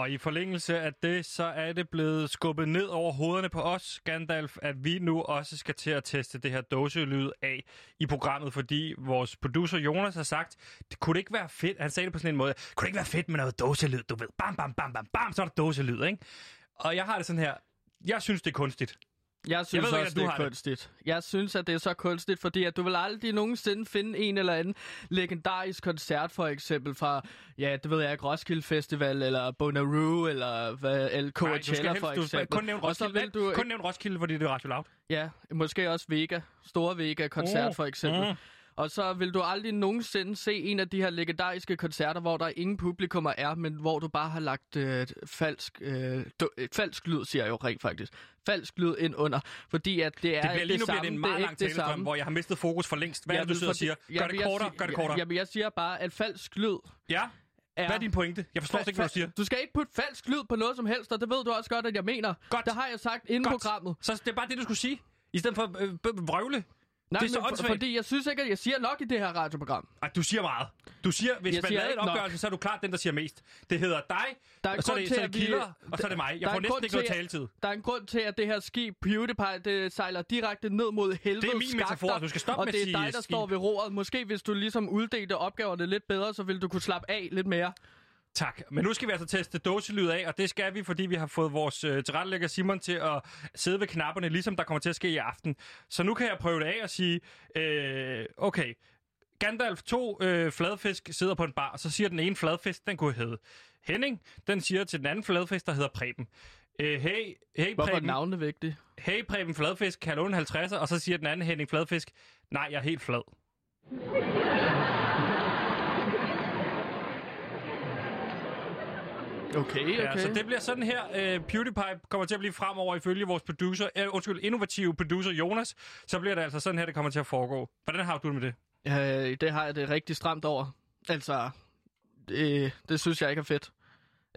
Og i forlængelse af det, så er det blevet skubbet ned over hovederne på os, Gandalf, at vi nu også skal til at teste det her dåselyd af i programmet, fordi vores producer Jonas har sagt, det kunne det ikke være fedt, han sagde det på sådan en måde, kunne det ikke være fedt med noget dåselyd, du ved, bam, bam, bam, bam, bam, så er der dåselyd, ikke? Og jeg har det sådan her, jeg synes, det er kunstigt. Jeg synes ved ikke, også, du det er har det. kunstigt. Jeg synes, at det er så kunstigt, fordi at du vil aldrig nogensinde finde en eller anden legendarisk koncert, for eksempel fra, ja, det ved jeg ikke, Roskilde Festival, eller Bonnaroo, eller, hvad, du skal Coachella, for du eksempel. kun nævne Roskilde, vil du kun nævne Roskilde, fordi det er Radio Loud. Ja, måske også Vega. Store Vega-koncert, Mm, for eksempel. mm. Og så vil du aldrig nogensinde se en af de her legendariske koncerter, hvor der ingen publikummer er, men hvor du bare har lagt øh, falsk, øh, du, øh, falsk lyd, siger jeg jo rent faktisk. Falsk lyd ind under, fordi at det er Det bliver lige det nu bliver samme. det en meget er lang det talestrøm, samme. hvor jeg har mistet fokus for længst. Hvad er Jeg det, du sidder og siger? Gør det kortere, gør det kortere. Jamen, jeg siger bare, at falsk lyd Ja, er... hvad er din pointe? Jeg forstår ikke, hvad du siger. Du skal ikke putte falsk lyd på noget som helst, og det ved du også godt, at jeg mener. Godt. Det har jeg sagt inden Godt. programmet. Så det er bare det, du skulle sige. I stedet for øh, øh, vrøvle. Nej, Det er så men for, fordi jeg synes ikke, at jeg siger nok i det her radioprogram. Ej, du siger meget. Du siger, hvis Jeg man siger lavede en ikke nok. opgørelse, så er du klart den, der siger mest. Det hedder dig, Der er og så er grund det, til, så er at det vi- kilder, og så er det mig. Jeg får en næsten ikke noget taletid. Der er en grund til, at det her skib PewDiePie, det sejler direkte ned mod helvede Det er min metafor. Du skal stoppe og med det at er dig, der skib. står ved roret. Måske hvis du ligesom uddelte opgaverne lidt bedre, så ville du kunne slappe af lidt mere. Tak. Men nu skal vi altså teste dåselyd af, og det skal vi, fordi vi har fået vores øh, tilrettelægger Simon til at sidde ved knapperne, ligesom der kommer til at ske i aften. Så nu kan jeg prøve det af og sige, øh, okay, Gandalf, to øh, fladfisk sidder på en bar, og så siger den ene fladfisk, den kunne hedde Henning, den siger til den anden fladfisk, der hedder Preben. Øh, hey, hey Hvorfor er Preben, navnet vigtigt? hey Preben Fladfisk, kan låne 50'er? Og så siger den anden Henning Fladfisk, nej, jeg er helt flad. Okay, okay. Ja, så det bliver sådan her. Øh, PewDiePie kommer til at blive fremover ifølge vores producer, øh, undskyld, innovative producer Jonas. Så bliver det altså sådan her, det kommer til at foregå. Hvordan har du det med det? Øh, det har jeg det rigtig stramt over. Altså, det, det synes jeg ikke er fedt.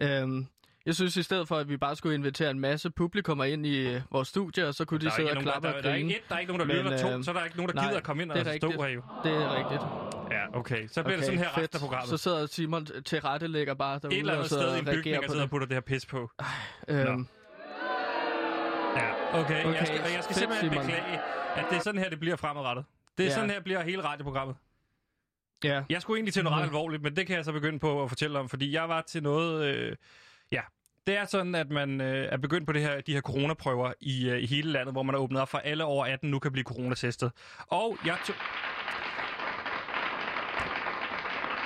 Øhm, jeg synes i stedet for, at vi bare skulle invitere en masse publikummer ind i øh, vores studie, og så kunne de Der er, sidde og klappe der, og der, der er grine. ikke et, der er ikke nogen, der lytter. To, så er der ikke nogen, der nej, gider at komme ind og det er stå her jo. Det er rigtigt. Okay. Så bliver det sådan her resten af programmet. Så sidder Simon til rettelægger bare derude et eller andet sted i en bygning, og sidder og putter det her pis på. Øhm, Ja, okay. Okay, Jeg skal, og jeg skal fedt, simpelthen Simon. beklage, at det er sådan her, det bliver fremadrettet. Det er Ja. sådan her, bliver hele radioprogrammet. ja. Jeg skulle egentlig til noget ret alvorligt, men det kan jeg så begynde på at fortælle om, fordi jeg var til noget... Øh, ja, det er sådan, at man øh, er begyndt på det her, de her coronaprøver i, øh, i hele landet, hvor man har åbnet op for alle over 18 nu kan blive coronatestet. Og jeg tog...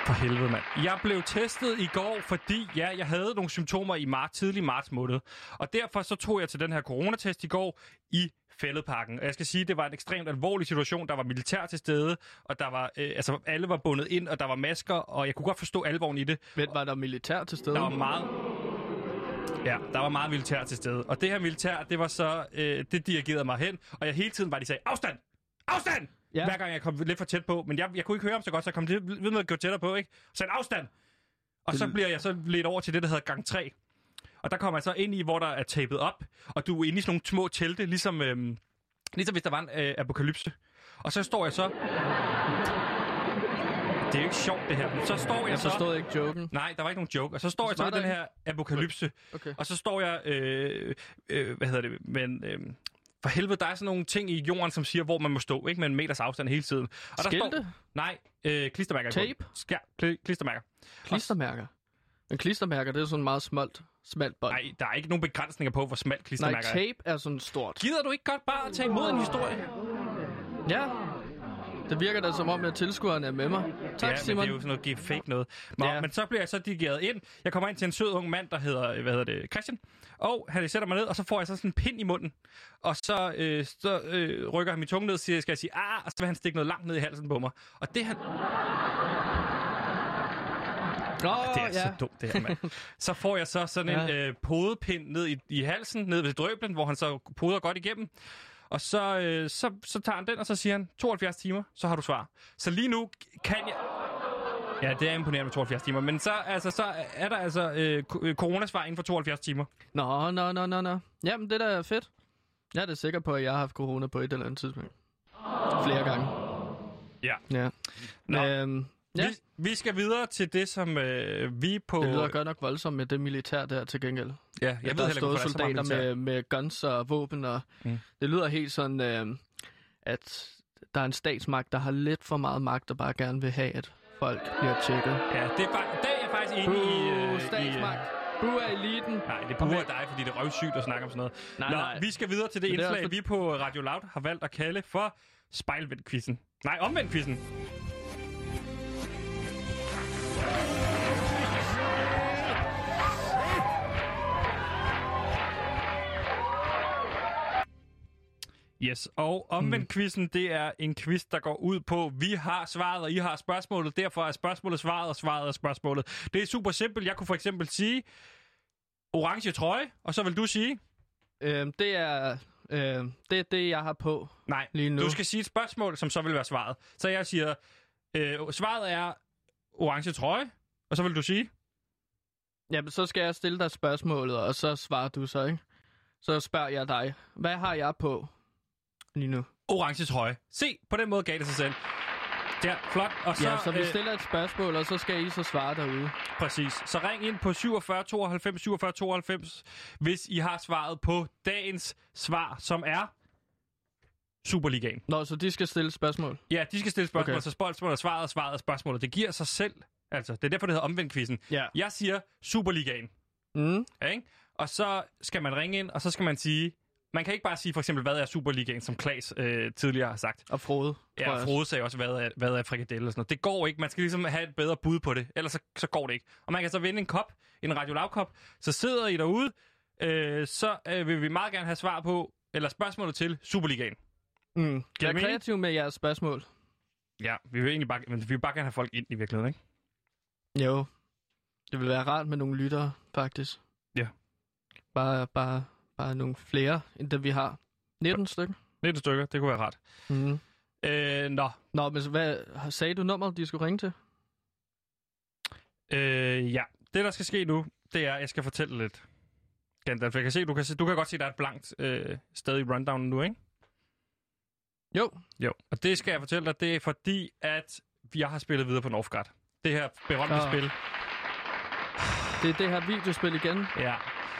For helvede, mand. Jeg blev testet i går, fordi ja, jeg havde nogle symptomer i marts, tidlig marts måned. Og derfor så tog jeg til den her coronatest i går i Fælledparken. Og jeg skal sige, det var en ekstremt alvorlig situation. Der var militær til stede, og der var, øh, altså, alle var bundet ind, og der var masker, og jeg kunne godt forstå alvoren i det. Men var der militær til stede? Der var meget... Ja, der var meget militær til stede. Og det her militær, det var så... Øh, det dirigerede mig hen, og jeg hele tiden bare de sagde, afstand! Afstand! Ja. Hver gang jeg kom lidt for tæt på. Men jeg, jeg kunne ikke høre ham så godt, så jeg kom lidt ved med at gå tættere på, ikke? Så han, afstand! Og så bliver jeg så lidt over til det, der hedder gang 3. Og der kommer jeg så ind i, hvor der er tapet op, og du er inde i sådan nogle små telte, ligesom, øhm, ligesom hvis der var en øh, apokalypse. Og så står jeg så... Det er jo ikke sjovt, det her. Men så står jeg, Jeg så... forstod ikke joken. Nej, der var ikke nogen joke. Og så står jeg så i den her apokalypse, Okay. og så står jeg... Øh, øh, hvad hedder det? Men... Øh, for helvede, der er sådan nogle ting i jorden, som siger, hvor man må stå, ikke med en meters afstand hele tiden. Og der Skilte? står, nej, øh, klistermærker. Tape? Ja, kli- klistermærker. Klistermærker. Men klistermærker, det er sådan meget smalt, smalt bånd. Nej, der er ikke nogen begrænsninger på, hvor smalt Nej, klistermærker er. tape er sådan stort. Gider du ikke godt bare at tage imod en historie? Ja. Det virker da som om, at tilskuerne er med mig. Tak, ja, Simon. det er jo sådan noget give fake noget. Nå, Ja. ja. Men så bliver jeg så dirigeret ind. Jeg kommer ind til en sød ung mand, der hedder, hvad hedder det, Christian. Og han sætter mig ned, og så får jeg så sådan en pind i munden. Og så, øh, så øh, rykker han min tunge ned og siger, skal jeg sige, ah, og så vil han stikke noget langt ned i halsen på mig. Og det han... Nå, Det er ja. så dumt, det her, mand. Så får jeg så sådan en Ja. øh, podepind ned i, i halsen, ned ved drøblen, hvor han så poder godt igennem. Og så, øh, så, så tager han den, og så siger han, 72 timer, så har du svar. Så lige nu kan jeg... Ja, det er imponerende med 72 timer, men så, altså, så er der altså øh, øh, coronasvar inden for 72 timer. Nå, nå, nå, nå, nå. Jamen, det der er fedt. Jeg er da sikker på, at jeg har haft corona på et eller andet tidspunkt. Flere gange. Ja. Ja. Nå. Øhm, ja, Vi, vi skal videre til det, som øh, vi på... det lyder godt nok voldsomt med det militær der til gengæld. Ja, Jeg jeg ved er heller ikke, er soldater med, med guns og våben, og Mm. det lyder helt sådan, øh, at der er en statsmagt, der har lidt for meget magt, og bare gerne vil have, at folk bliver tjekket. Ja, det er, fak- det er jeg faktisk enig i... Buh, øh, i, statsmagt. Bu er eliten. Nej, det buer dig, fordi det er røvsygt at snakke om sådan noget. Nej, Nå, nej. vi skal videre til det det indslag, også vi på Radio Loud har valgt at kalde for spejlvendt-quizzen. Nej, omvendt-quizzen. Yes, og omvendt-quizzen, det er en quiz, der går ud på, vi har svaret, og I har spørgsmålet. Derfor er spørgsmålet svaret, og svaret er spørgsmålet. Det er super simpelt. Jeg kunne for eksempel sige, orange trøje, og så vil du sige... Øhm, det er øh, det, er det, jeg har på Nej, lige nu. du skal sige et spørgsmål, som så vil være svaret. Så jeg siger, øh, svaret er orange trøje, og så vil du sige... Jamen, så skal jeg stille dig spørgsmålet, og så svarer du så, ikke? Så spørger jeg dig, hvad har jeg på lige nu? Orange trøje. Se, på den måde gav det sig selv. Ja, flot. Og så, Så, ja, så vi øh, stiller et spørgsmål, og så skal I så svare derude. Præcis. Så ring ind på 47 92 47 92, hvis I har svaret på dagens svar, som er Superligaen. Nå, så de skal stille spørgsmål. Ja, de skal stille spørgsmål, okay. Så spørgsmålet er svaret, og svaret er spørgsmålet. Det giver sig selv. Altså, det er derfor, det hedder omvendt quizzen. Ja. Jeg siger Superligaen. Mm. Ja, ikke? Og så skal man ringe ind, og så skal man sige... Man kan ikke bare sige for eksempel, hvad er Superligaen, som Klaas øh, tidligere har sagt. Og Frode. Ja, også. Frode sagde også, hvad er, hvad er frikadelle og sådan noget. Det går ikke. Man skal ligesom have et bedre bud på det, ellers så, så går det ikke. Og man kan så vinde en kop, en Radio Loud kop. Så sidder I derude, øh, så øh, vil vi meget gerne have svar på, eller spørgsmålet til Superligaen. Mm. Jeg er kreativ med jeres spørgsmål. Ja, vi vil egentlig bare, men vi vil bare gerne have folk ind i virkeligheden, ikke? Jo. Det vil være rart med nogle lyttere, faktisk. Ja. Bare, bare, bare nogle flere, end dem vi har. 19 stykker. 19 stykker, det kunne være rart. Mm. Øh, nå, Nå, men hvad, sagde du nummeret, de skulle ringe til? øh, ja. Det, der skal ske nu, det er, at jeg skal fortælle lidt. Gandalf, jeg kan se, du kan, se, du kan godt se, der er et blankt øh, sted i rundown nu, ikke? Jo. Jo, og det skal jeg fortælle dig, det er fordi, at jeg har spillet videre på Northgard. Det her berømte Nå. spil. Det er det her videospil igen. Ja.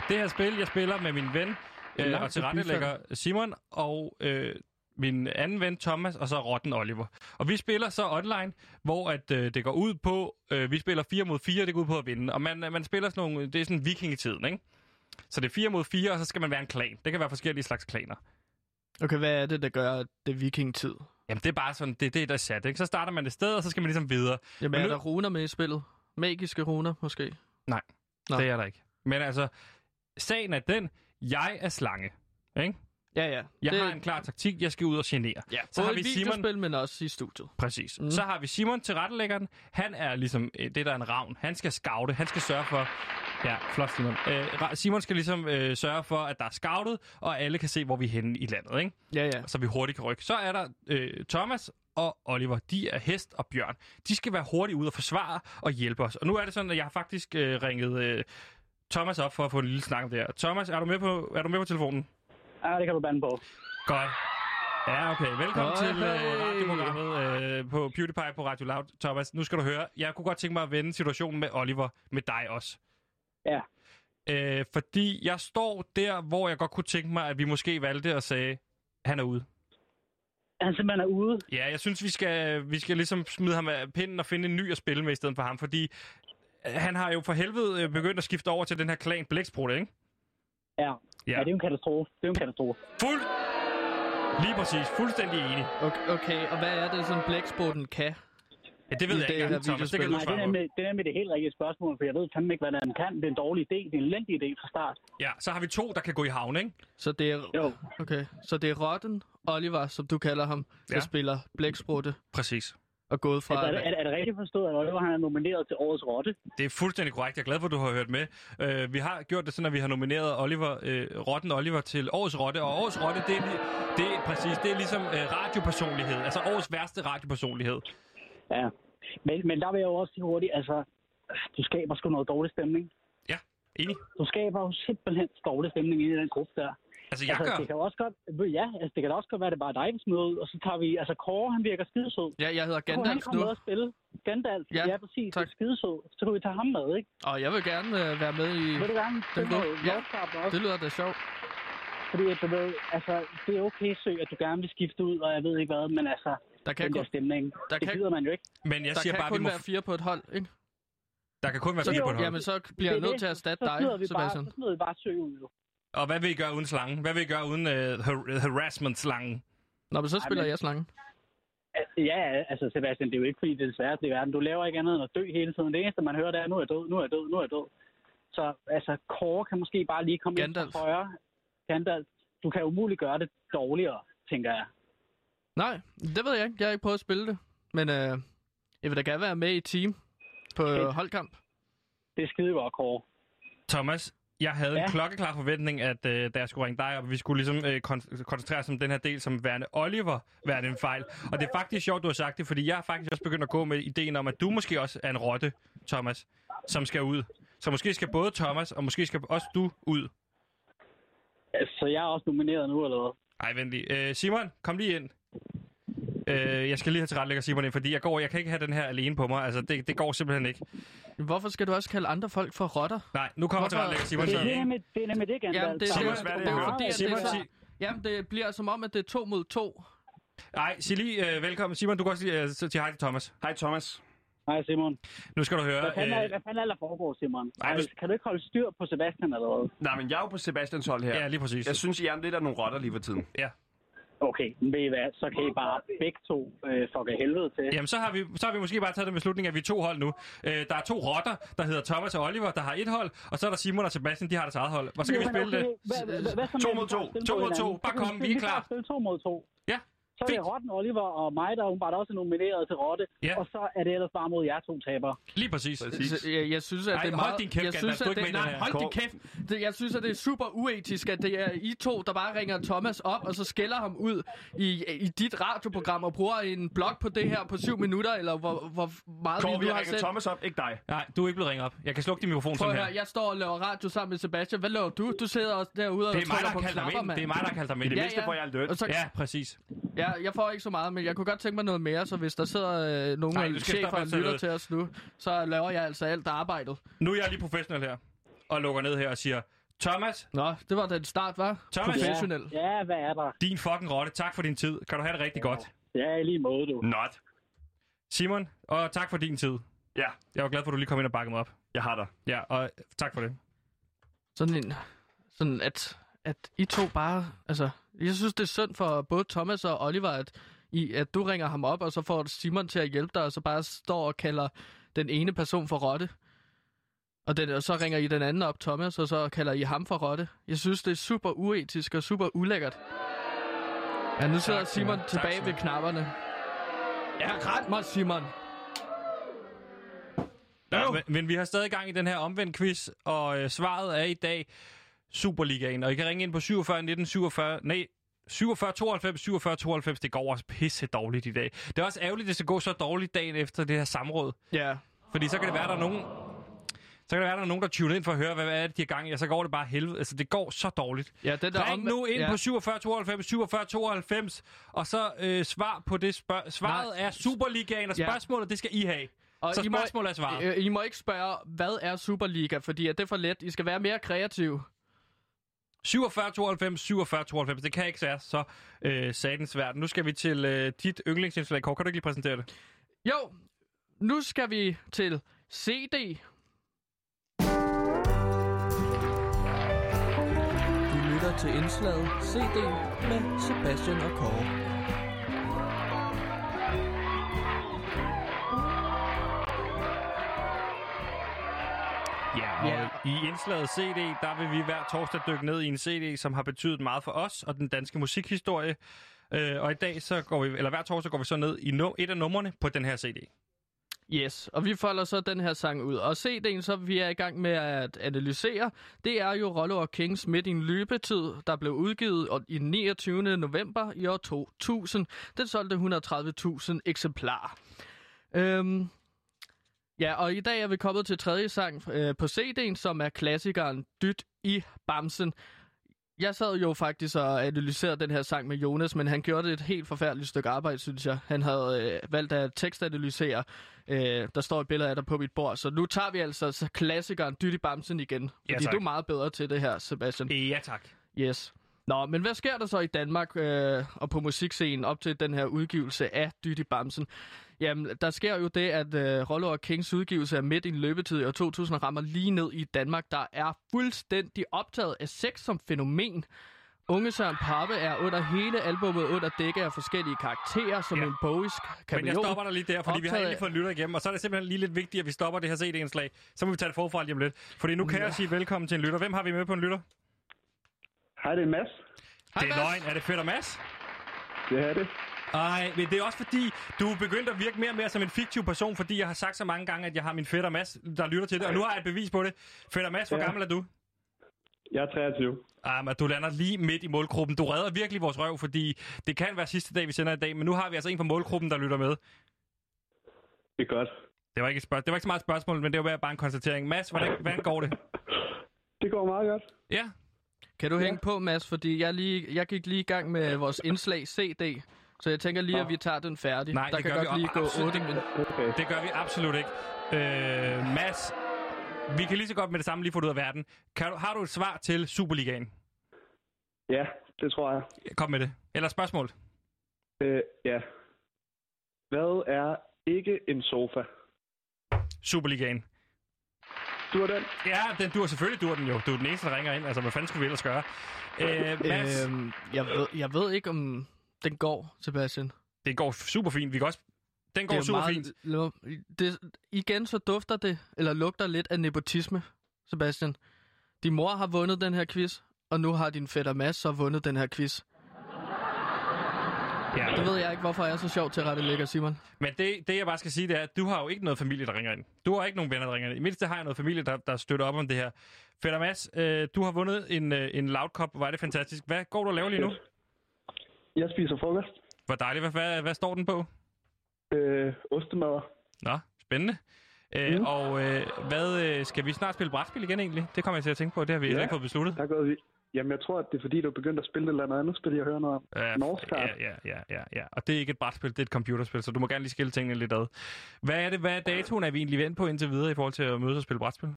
Det her spil, jeg spiller med min ven øh, og til tilrettelægger Simon og øh, min anden ven Thomas, og så Rotten Oliver. Og vi spiller så online, hvor at, øh, det går ud på, øh, vi spiller 4 mod 4, det går ud på at vinde. Og man, man spiller sådan nogle, det er sådan vikingetiden, ikke? Så det er 4 mod 4, og så skal man være en klan. Det kan være forskellige slags klaner. Okay, hvad er det, der gør, det vikingtid? Jamen, det er bare sådan, det er det, der er sat, ikke? Så starter man et sted, og så skal man ligesom videre. Jamen, Men er nu- der runer med i spillet? Magiske runer, måske? Nå. Det er der ikke. Men altså, sagen er den, jeg er slange, ikke? Ja, ja. Jeg det, har en klar taktik, jeg skal ud og genere. Ja, Så har vi Simon- videospil, men også i studiet. Præcis. Mm. Så har vi Simon til rettelæggeren. Han er ligesom øh, det, der er en ravn. Han skal scoute. Han skal sørge for... Ja, flot Simon. Øh, Simon skal ligesom øh, sørge for, at der er scoutet, og alle kan se, hvor vi er henne i landet, ikke? Ja, ja. Så vi hurtigt kan rykke. Så er der øh, Thomas og Oliver. De er hest og bjørn. De skal være hurtigt ud og forsvare og hjælpe os. Og nu er det sådan, at jeg har faktisk øh, ringet øh, Thomas op for at få en lille snak om det her. Thomas, er du med på, er du med på telefonen? Ja, det kan du bande på. Godt. Ja, okay. Velkommen Hej, til øh, hej. radioprogrammet øh, på PewDiePie på Radio Loud. Thomas, nu skal du høre. Jeg kunne godt tænke mig at vende situationen med Oliver, med dig også. Ja. Øh, fordi jeg står der, hvor jeg godt kunne tænke mig, at vi måske valgte at sige, han er ude. Han simpelthen er ude. Ja, jeg synes, vi skal, vi skal ligesom smide ham af pinden og finde en ny at spille med i stedet for ham, fordi øh, han har jo for helvede øh, begyndt at skifte over til den her klan Blæksprut, ikke? Ja. Ja. ja. det er jo en katastrofe. Det er jo en katastrofe. Fuld... Lige præcis. Fuldstændig enig. Okay, okay, og hvad er det, sådan blæksprutten kan? Ja, det ved jeg det ikke Thomas. Det kan du Nej, det er, nemlig, det er nemlig det helt rigtige spørgsmål, for jeg ved fandme ikke, hvad han kan. Det er en dårlig idé. Det er en elendig idé fra start. Ja, så har vi to, der kan gå i havn, ikke? Så det er, Jo. okay, så det er Rotten, Oliver, som du kalder ham, der Ja. spiller blæksprutte. Præcis. Og gået fra... Altså, er, det, er, det, er det rigtigt forstået, at Oliver han er nomineret til årets rotte? Det er fuldstændig korrekt. Jeg er glad for, at du har hørt med. Uh, vi har gjort det sådan, at vi har nomineret Oliver, uh, Rotten Oliver til årets rotte, og årets rotte, det er, det er præcis, det er ligesom uh, radiopersonlighed, altså årets værste radiopersonlighed. Ja. Men, men der vil jeg jo også sige hurtigt, altså, du skaber sgu noget dårlig stemning. Ja, enig. Du skaber jo simpelthen dårlig stemning i den gruppe der. Altså, jeg altså, gør... det kan også godt, ja, altså, det kan også godt være, at det bare er dig, vi smider ud, og så tager vi, altså Kåre, han virker skidesød. Ja, jeg hedder Så kunne han Gandalf komme nu, med og spille. Gandalf, Ja, ja, præcis, tak. skidesød. Så kunne vi tage ham med, ikke? og jeg vil gerne øh, være med i... Vil du gerne Den noget Ja, også? Det lyder da sjovt. Fordi at du ved, altså, det er okay, Sø, at du gerne vil skifte ud, og jeg ved ikke hvad, men altså, Der kan, den der kun, stemning, der det kan- gider man jo ikke. Men jeg der siger kan bare, at vi kun må... være fire på et hold, ikke? Der kan kun være Så, fire på et hold. jamen, så bliver jeg nødt til at erstatte dig, Sebastian. så smider vi bare Sø ud, jo. Og hvad vil I gøre uden slangen? Hvad vil I gøre uden uh, har- harassment-slangen? Nå, men så spiller men- jeg slangen. Ja, altså Sebastian, det er jo ikke fordi, det er det sværeste i verden. Du laver ikke andet end at dø hele tiden. Det eneste, man hører, det er, nu er jeg død, nu er jeg død, nu er jeg død. Så altså, Kåre kan måske bare lige komme Gandalf. ind fra højre. Gandalf. Du kan umuligt gøre det dårligere, tænker jeg. Nej, det ved jeg ikke. Jeg har ikke prøvet at spille det. Men øh, jeg vil da gerne være med i et team på Fedt. holdkamp. Det er skide godt, Kåre. Thomas, jeg havde ja. en klokkeklar forventning, at øh, da jeg skulle ringe dig op, vi skulle ligesom øh, kon- koncentrere os om den her del som værende Oliver, værende en fejl. Og det er faktisk sjovt, du har sagt det, fordi jeg har faktisk også begyndt at gå med ideen om, at du måske også er en rotte, Thomas, som skal ud. Så måske skal både Thomas, og måske skal også du ud. Så jeg er også nomineret nu, eller hvad? Ej, vent lige. Øh, Simon, kom lige ind. Øh, jeg skal lige have tilrettelægger Simon ind, fordi jeg, går, jeg kan ikke have den her alene på mig. Altså, det, det går simpelthen ikke. Hvorfor skal du også kalde andre folk for rotter? Nej, nu kommer Hvorfor- tilrettelægger Simon. Det er, det er nemlig det, er nemlig det Gandalf. Jamen, det, Simon, det, hvad er det, det, det, det, Simon, så, sig- jamen, det bliver som om, at det er to mod to. Nej, sig lige øh, velkommen. Simon, du kan også lige øh, sige hej til Thomas. Hej Thomas. Hej Simon. Nu skal du høre. Hvad fanden, er, Øh, hvad fanden er der foregår, Simon? Nej, Ej, hvis- Kan du ikke holde styr på Sebastian eller hvad? Nej, men jeg er jo på Sebastians hold her. ja, lige præcis. Jeg synes, I er lidt af nogle rotter lige for tiden. Ja. Okay, ved I hvad? Så kan I bare begge to øh, fuck af helvede til. Jamen, så har, vi, så har vi måske bare taget den beslutning, at vi er to hold nu. Øh, der er to rotter, der hedder Thomas og Oliver, der har et hold, og så er der Simon og Sebastian, de har deres eget hold. Og så kan vi Jamen, spille det. To vi mod to. To mod to. Bare kom, vi vi er klar. to mod to. Så er det fint. Rotten, Oliver og mig, der åbenbart også er nomineret til Rotte. Ja. Og så er det ellers bare mod jer to tabere. Lige præcis. Præcis. Jeg, jeg synes, at Ej, det er hold meget... din kæft, jeg synes, at ikke det, nej, hold din kæft. Det, jeg synes, at det er super uetisk, at det er I to, der bare ringer Thomas op, og så skælder ham ud i, i dit radioprogram og bruger en blog på det her på syv minutter, eller hvor, hvor meget Kåre, vi vi nu har ringet sendt. Thomas op, ikke dig. Nej, du er ikke blevet ringet op. Jeg kan slukke din mikrofon Prøv her. jeg står og laver radio sammen med Sebastian. Hvad laver du? Du sidder også derude og Det er mig, trykker der på har kaldt ham knapper, ind. mand. Det er mig, der har kaldt ham ind. Det mindste får jeg løn. Ja, præcis. ja, jeg får ikke så meget, men jeg kunne godt tænke mig noget mere, så hvis der sidder øh, nogle Nej, chefer og lytter til os nu, så laver jeg altså alt arbejdet. Nu er jeg lige professionel her, og lukker ned her og siger, Thomas, Nå, det var den start, var? Thomas. Professionel. Ja, hvad er der? din fucking rotte, tak for din tid. Kan du have det rigtig godt. Ja, i lige måde, du. Not. Simon, og tak for din tid. Ja, Jeg var glad for, at du lige kom ind og bakkede mig op. jeg har dig. Ja, og tak for det. sådan en, sådan at, at I to bare, altså, jeg synes, det er synd for både Thomas og Oliver, at, I, at du ringer ham op, og så får Simon til at hjælpe dig, og så bare står og kalder den ene person for rotte. Og, den, og så ringer I den anden op, Thomas, og så kalder I ham for rotte. Jeg synes, det er super uetisk og super ulækkert. Ja, nu sidder Tak, Simon. Tak, tilbage Simon. ved knapperne. Ja, ret mig, Simon. Ja, men, men vi har stadig gang i den her omvendt quiz, og øh, svaret er i dag Superligaen. Og I kan ringe ind på 47 19 47... Nej, 47 92 47 92. Det går også pisse dårligt i dag. Det er også ærgerligt, at det skal gå så dårligt dagen efter det her samråd. Ja, Fordi så kan det være, der er nogen... Så kan det være, der er nogen, der tuner ind for at høre, hvad, hvad er det, de har gang i, og så går det bare helvede. Altså, det går så dårligt. ja den der Ring omve- nu ind ja. på 47 92 47 92, og så øh, svar på det spørg... Svaret Nej. er Superligaen, og Ja. spørgsmålet, det skal I have. Og så I må- er svaret. Øh, I må ikke spørge, hvad er Superliga, fordi at det er for let. I skal være mere kreative. 47 92 47 92. Det kan ikke være så øh, satens svært. Nu skal vi til øh, dit yndlingsindslag. Kåre, kan du ikke lige præsentere det? Jo, nu skal vi til CD. Du lytter til indslaget CD med Sebastian og Kåre. I indslaget CD, der vil vi hver torsdag dykke ned i en CD, som har betydet meget for os og den danske musikhistorie. Øh, og i dag, så går vi, eller hver torsdag går vi så ned i no, et af numrene på den her CD. Yes, og vi folder så den her sang ud. Og CD'en, så vi er i gang med at analysere, det er jo Rollo og Kings Midt i en løbetid, der blev udgivet i 29. november i år 2000. Den solgte 130.000 eksemplarer. Øhm, ja, og i dag er vi kommet til tredje sang øh, på CD'en, som er klassikeren Dyt i Bamsen. Jeg sad jo faktisk og analyserede den her sang med Jonas, men han gjorde et helt forfærdeligt stykke arbejde, synes jeg. Han havde øh, valgt at tekstanalysere. Øh, der står et billede af dig på mit bord. Så nu tager vi altså så klassikeren Dyt i Bamsen igen. Ja, Fordi tak. du er meget bedre til det her, Sebastian. Ja, tak. Yes. Nå, men hvad sker der så i Danmark øh, og på musikscenen op til den her udgivelse af Dyt i Bamsen? Jamen, der sker jo det, at øh, Rollo og Kings udgivelse af Midt i en løbetid i år 2000 rammer lige ned i Danmark, der er fuldstændig optaget af sex som fænomen. Unge Søren Pappe er under hele albummet under dække af forskellige karakterer, som Ja. en bogisk Men jeg kameleon. stopper dig lige der, fordi vi har Optaget egentlig fået en lytter igennem, og så er det simpelthen lige lidt vigtigt, at vi stopper det her CD-indslag. Så må vi tage det forfra lige om lidt. Fordi nu kan jeg sige velkommen til en lytter. Hvem har vi med på en lytter? Hej, det er Mads. Hej, det er Mads. løgn. Er det Fedt og Mads? Det er det. Ej, men det er også fordi, du er begyndt at virke mere og mere som en fiktiv person, fordi jeg har sagt så mange gange, at jeg har min fætter Mads, der lytter til det, og nu har jeg et bevis på det. Fætter Mads, hvor Ja. gammel er du? Jeg er 23. Ah, men du lander lige midt i målgruppen. Du redder virkelig vores røv, fordi det kan være sidste dag, vi sender i dag, men nu har vi altså en fra målgruppen, der lytter med. Det er godt. Det var ikke, et spørg- det var ikke så meget et spørgsmål, men det var bare en konstatering. Mads, hvordan, hvordan går det? Det går meget godt. Ja, Kan du hænge på, Mads? Fordi jeg, lige, jeg gik lige i gang med vores indslag CD. Så jeg tænker lige, at vi tager den færdig. Nej, der det kan gør vi godt lige gå absolut 8 minutter. Okay. det gør vi absolut ikke. Øh, Mads, vi kan lige så godt med det samme lige få det ud af verden. Kan du, har du et svar til Superligaen? Ja, det tror jeg. Kom med det. Eller spørgsmål. Øh, ja. Hvad er ikke en sofa? Superligaen. Du er den? Ja, den, du er selvfølgelig du er den jo. Du er den eneste, der ringer ind. Altså, hvad fanden skulle vi ellers gøre? Øh, Mads, Øhm, jeg, ved, jeg ved ikke, om den går, Sebastian. det går super fint. Vi kan også... Den går er super meget, fint. Det, igen så dufter det, eller lugter lidt af nepotisme, Sebastian. Din mor har vundet den her quiz, og nu har din fætter Mads så vundet den her quiz. Ja. Det ved jeg ikke, hvorfor jeg er så sjov til at rette lægger, Simon. Men det, det, jeg bare skal sige, det er, at du har jo ikke noget familie, der ringer ind. Du har ikke nogen venner, der ringer ind. I mindste har jeg noget familie, der, der støtter op om det her. Fætter Mads, øh, du har vundet en, øh, en loud cup. Hvor er det fantastisk. Hvad går du og laver lige nu? Jeg spiser frokost. Hvor dejligt. Hvad, hvad, hvad står den på? Øh, ostemad. Nå, spændende. Øh, Mm. Og øh, hvad, øh, skal vi snart spille brætspil igen egentlig? Det kommer jeg til at tænke på. Det har vi Ja. ikke fået besluttet. Der er gået vi. Jamen, jeg tror, at det er fordi, du er begyndt at spille et eller andet spil, jeg hører noget om. Ja, ja, ja, ja, ja, ja. Og det er ikke et brætspil, det er et computerspil, så du må gerne lige skille tingene lidt ad. Hvad er det, hvad er datoen, er vi egentlig vendt på indtil videre i forhold til at mødes og spille brætspil?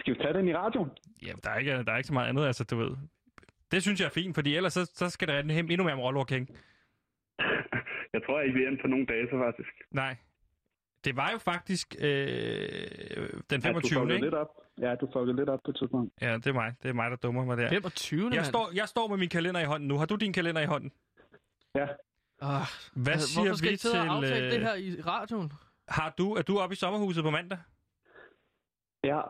Skal vi tage den i radioen? Jamen, der er ikke, der er ikke så meget andet, altså, du ved. Det synes jeg er fint, fordi ellers så, så skal det rende hem endnu mere om Rollo og King. Jeg tror ikke, vi er på nogen data, faktisk. Nej. Det var jo faktisk øh, den Ja, du 25. ikke? lidt op. Ja, du fuckede lidt op på et tidspunkt. Ja, det er mig. Det er mig, der dummer mig der. 25. Jeg mand. står, jeg står med min kalender i hånden nu. Har du din kalender i hånden? Ja, Ah, Hvad altså, siger hvorfor skal vi I til... aftale det Øh, her i radioen? har du, er du oppe i sommerhuset på mandag? ja,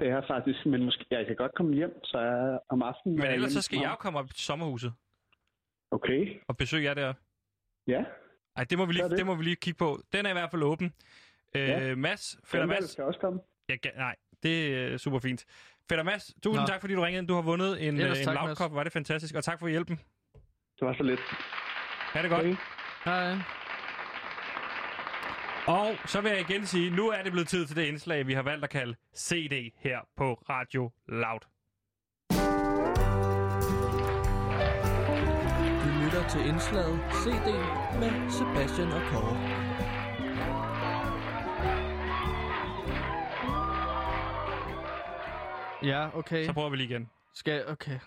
det er faktisk, men måske, jeg kan godt komme hjem, så jeg om aftenen... Men er ellers så skal jeg jo komme op til sommerhuset Okay, og besøge jer der. ja. Ej, det må vi lige, det. det. må vi lige kigge på. Den er i hvert fald åben. Øh, Ja. Mads, Fætter Mads. skal også komme. Ja, nej, det er super fint. Fætter Mads, tusind Nå. tak, fordi du ringede ind. Du har vundet en, Ellers øh, en tak, lavkop. Var det fantastisk. Og tak for hjælpen. Det var så lidt. Ha' det godt. Okay. Hej. Og så vil jeg igen sige, nu er det blevet tid til det indslag, vi har valgt at kalde CD her på Radio Loud. Du lytter til indslaget CD med Sebastian og Kåre. Ja, okay. Så prøver vi lige igen. Skal, okay.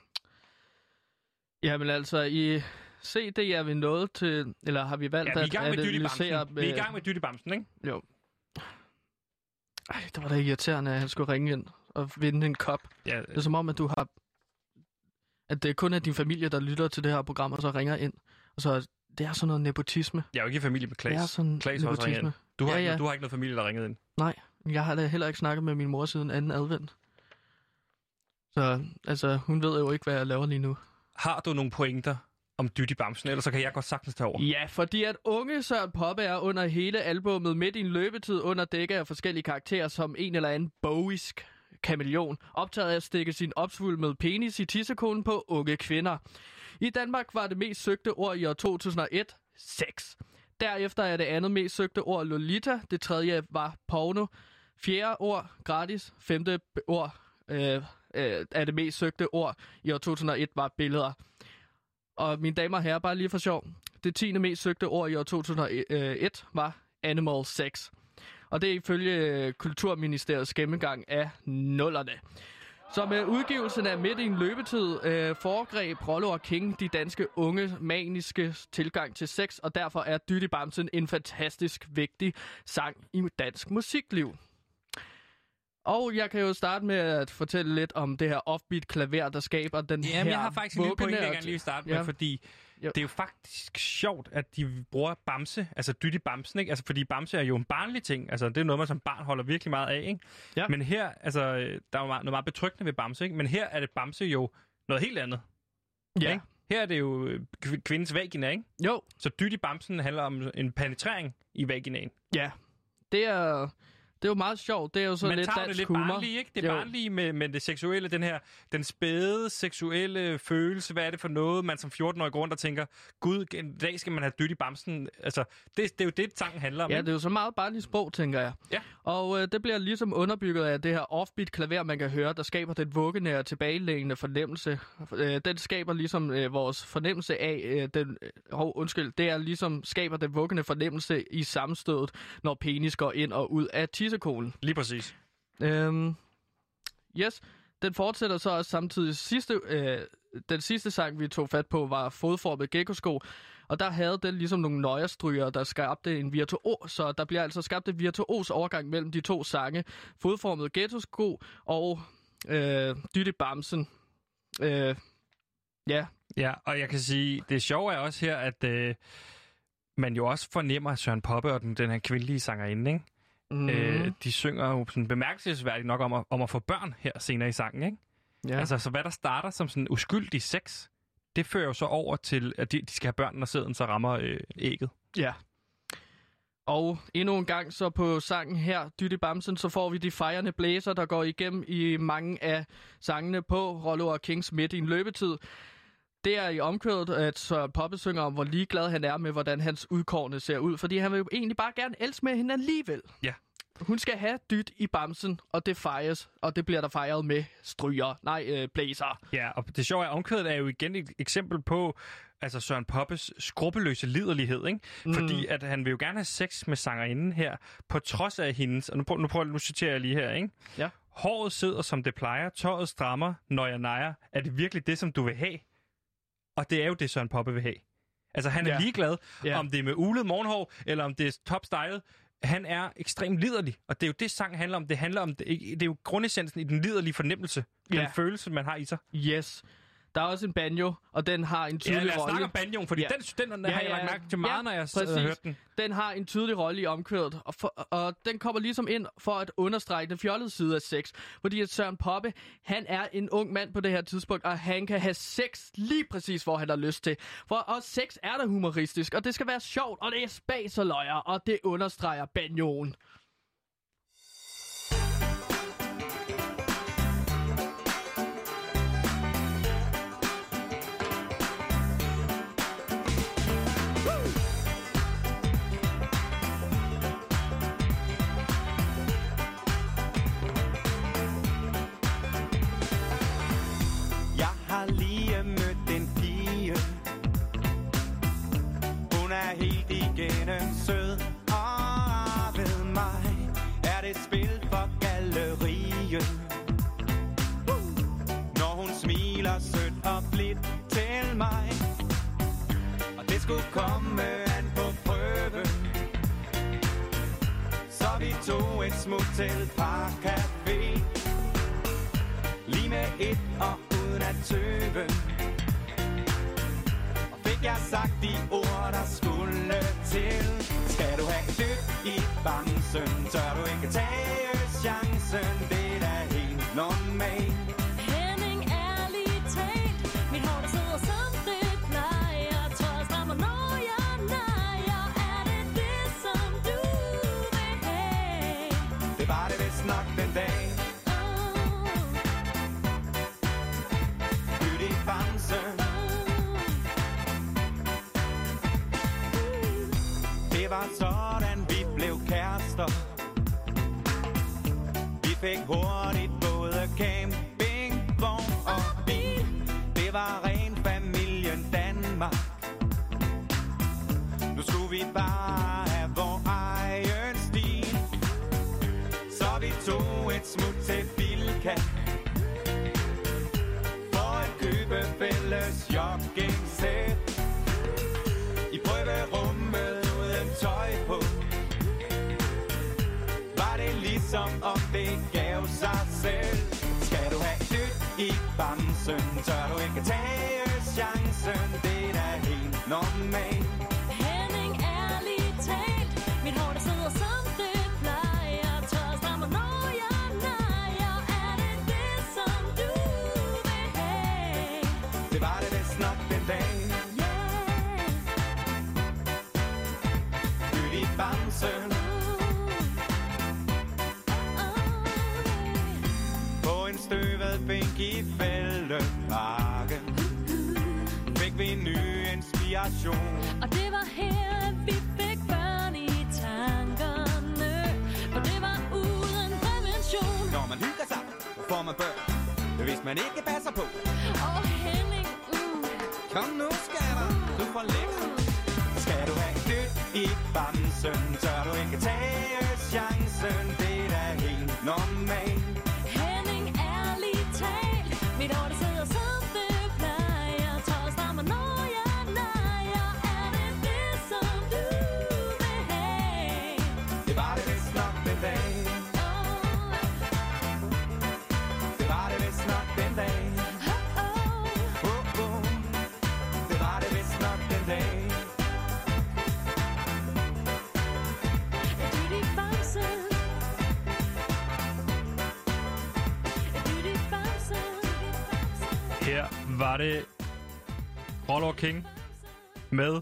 Jamen altså, i CD er vi nået til, eller har vi valgt Ja, vi er i gang at med analysere... Bamsen. Vi er i gang med Dytti Bamsen, ikke? Jo. Ej, det var da irriterende, at han skulle ringe ind og vinde en kop. Ja, Det er som om, at du har... At det kun er din familie, der lytter til det her program, og så ringer ind. Og så, det er sådan noget nepotisme. jeg er jo ikke i familie med Det er Klaas. sådan Klaas også nepotisme. ind. Du har, Ja, ikke, ja. du har ikke noget familie, der ringede ind. Nej, jeg har da heller ikke snakket med min mor siden anden advent. Så altså, hun ved jo ikke, hvad jeg laver lige nu. Har du nogle pointer om Dytti Bamsen, ellers så kan jeg godt sagtens tage over. Ja, fordi at unge Søren Poppe er under hele albummet midt i en løbetid under dække af forskellige karakterer som en eller anden bowisk kameleon, optaget af at stikke sin opsvulmede penis i tissekonen på unge kvinder. I Danmark var det mest søgte ord i år 2001 sex. Derefter er det andet mest søgte ord Lolita, det tredje var porno, fjerde ord gratis, femte ord øh, øh, er det mest søgte ord i år 2001 var billeder. Og mine damer og herrer, bare lige for sjov, det tiende mest søgte ord i år 2001 øh, var animal sex. Og det er ifølge øh, Kulturministeriets gennemgang af nullerne. Så med udgivelsen af Midt i en løbetid øh, foregreb Rollo og King de danske unge maniske tilgang til sex, og derfor er Dytti Bamsen en fantastisk vigtig sang i dansk musikliv. Og jeg kan jo starte med at fortælle lidt om det her offbeat klaver, der skaber den her Jamen, jeg har faktisk en lille vuggende jeg gerne lige vil starte Ja. med, fordi Jo. det er jo faktisk sjovt, at de bruger Bamse, altså Dytti Bamsen, ikke? Altså, fordi Bamse er jo en barnlig ting, altså det er noget, man som barn holder virkelig meget af, ikke? Ja. Men her, altså, der er jo meget, noget meget betryggende ved Bamse, ikke? Men her er det Bamse jo noget helt andet, Ja. ikke? Her er det jo øh, kv- kvindens vagina, ikke? Jo, Så Dytti Bamsen handler om en penetrering i vaginaen. ja. Det er, det er jo meget sjovt. Det er jo sådan Man lidt tager det dansk lidt humor. barnlige, ikke? Det er Jo. barnlige med, med det seksuelle, den her, den spæde seksuelle følelse. Hvad er det for noget, man som 14-årig går rundt og tænker, gud, en dag skal man have dødt i bamsen. Altså, det, det er jo det, sangen handler om. Ja, det er jo så meget barnligt sprog, tænker jeg. Ja. Og øh, det bliver ligesom underbygget af det her offbeat klaver, man kan høre, der skaber den vuggenære tilbagelæggende fornemmelse. Øh, den skaber ligesom øh, vores fornemmelse af, øh, den, øh, undskyld, det er ligesom skaber den vuggende fornemmelse i sammenstødet, når penis går ind og ud af tissekolen. Lige præcis. Øhm, yes, den fortsætter så også samtidig sidste, øh, den sidste sang, vi tog fat på, var fodformet geckosko. Og der havde den ligesom nogle nøjerstryger, der skabte en virtuos, så der bliver altså skabt en virtuos overgang mellem de to sange. Fodformet ghettosko og øh, Dytte Bamsen. Øh, ja, Ja, og jeg kan sige, det sjove er også her, at øh, man jo også fornemmer Søren Poppe og den, den her kvindelige sangerinde, ikke? Mm, Mm. Øh, de synger jo sådan bemærkelsesværdigt nok om at, om at få børn her senere i sangen, ikke? Ja. Altså, så hvad der starter som sådan uskyldig sex, det fører jo så over til, at de, de skal have børn, når sæden så rammer øh, ægget. Ja. Og endnu en gang så på sangen her, Dytte Bamsen, så får vi de fejrende blæser, der går igennem i mange af sangene på Rollo og Kings midt i en løbetid. Det er i omkødet, at Søren Poppe synger om, hvor ligeglad han er med, hvordan hans udkårne ser ud. Fordi han vil jo egentlig bare gerne elske med hende alligevel. Ja. Hun skal have dyt i bamsen, og det fejres, og det bliver der fejret med stryger, nej, øh, blæser. Ja, og det sjove er, at omkvædet er jo igen et eksempel på altså Søren Poppes skrupelløse liderlighed, ikke? Mm. Fordi at han vil jo gerne have sex med sangerinden her, på trods af hendes, og nu, prøv, nu, prøver, nu citerer jeg lige her, ikke? Ja. Håret sidder som det plejer, tøjet strammer, når jeg nejer. Er det virkelig det, som du vil have? Og det er jo det, Søren Poppe vil have. Altså, han er Ja. ligeglad, Ja. om det er med ulet morgenhår, eller om det er top-stylet. Han er ekstremt liderlig, og det er jo det, sang handler om. Det handler om, det, det er jo grundessensen i den liderlige fornemmelse, den Ja. følelse, man har i sig. Yes. Der er også en banjo, og den har en Ja, tydelig lad os rolle. snakke om banjoen, fordi Ja. ja. den, den, den Ja, har jeg ja, lagt mærke til meget, ja, når jeg præcis. har hørt den. Den har en tydelig rolle i omkvædet, og, for, og den kommer ligesom ind for at understrege den fjollede side af sex. Fordi at Søren Poppe, han er en ung mand på det her tidspunkt, og han kan have sex lige præcis, hvor han har lyst til. For også sex er da humoristisk, og det skal være sjovt, og det er spas og løjer, og det understreger banjoen. Helt sød Og ved mig er det spil for galleriet? Når hun smiler sødt og blidt til mig. Og det skulle komme an på prøve Så vi tog et smut til Park Café Lige med et og uden at tøve fik jeg sagt de ord, der skulle til. Skal du have et dyt i bamsen Tør du ikke tage chancen? Det er da helt normalt fik hurtigt både campingvogn og bil. Det var ren familien Danmark. Nu skulle vi bare have vores egen stil. Så vi tog et smut til Bilka. For at købe fælles jogging-sæt. I prøverummet uden tøj på. Var det ligesom om bamsen, tør du ikke tage chancen. Det er da helt normalt. Henning, ærligt talt Mit hår, der sidder som det plejer Tør strammer, når jeg nejer Er det det, som du vil have? Det var det vist nok den dag. Yeah Dyt i bamsen. På en støvet bænk i fældeparken vi ny inspiration. Og det var her, vi fik børn i tankerne. For det var uden prævention. Når man hygger sig, får man børn Hvis man ikke passer på. Og Henning, mm, Kom nu, skatter, du får lektion Skal du have dyt i bamsen Tør du ikke tage chancen? Det er da helt normalt Roller King med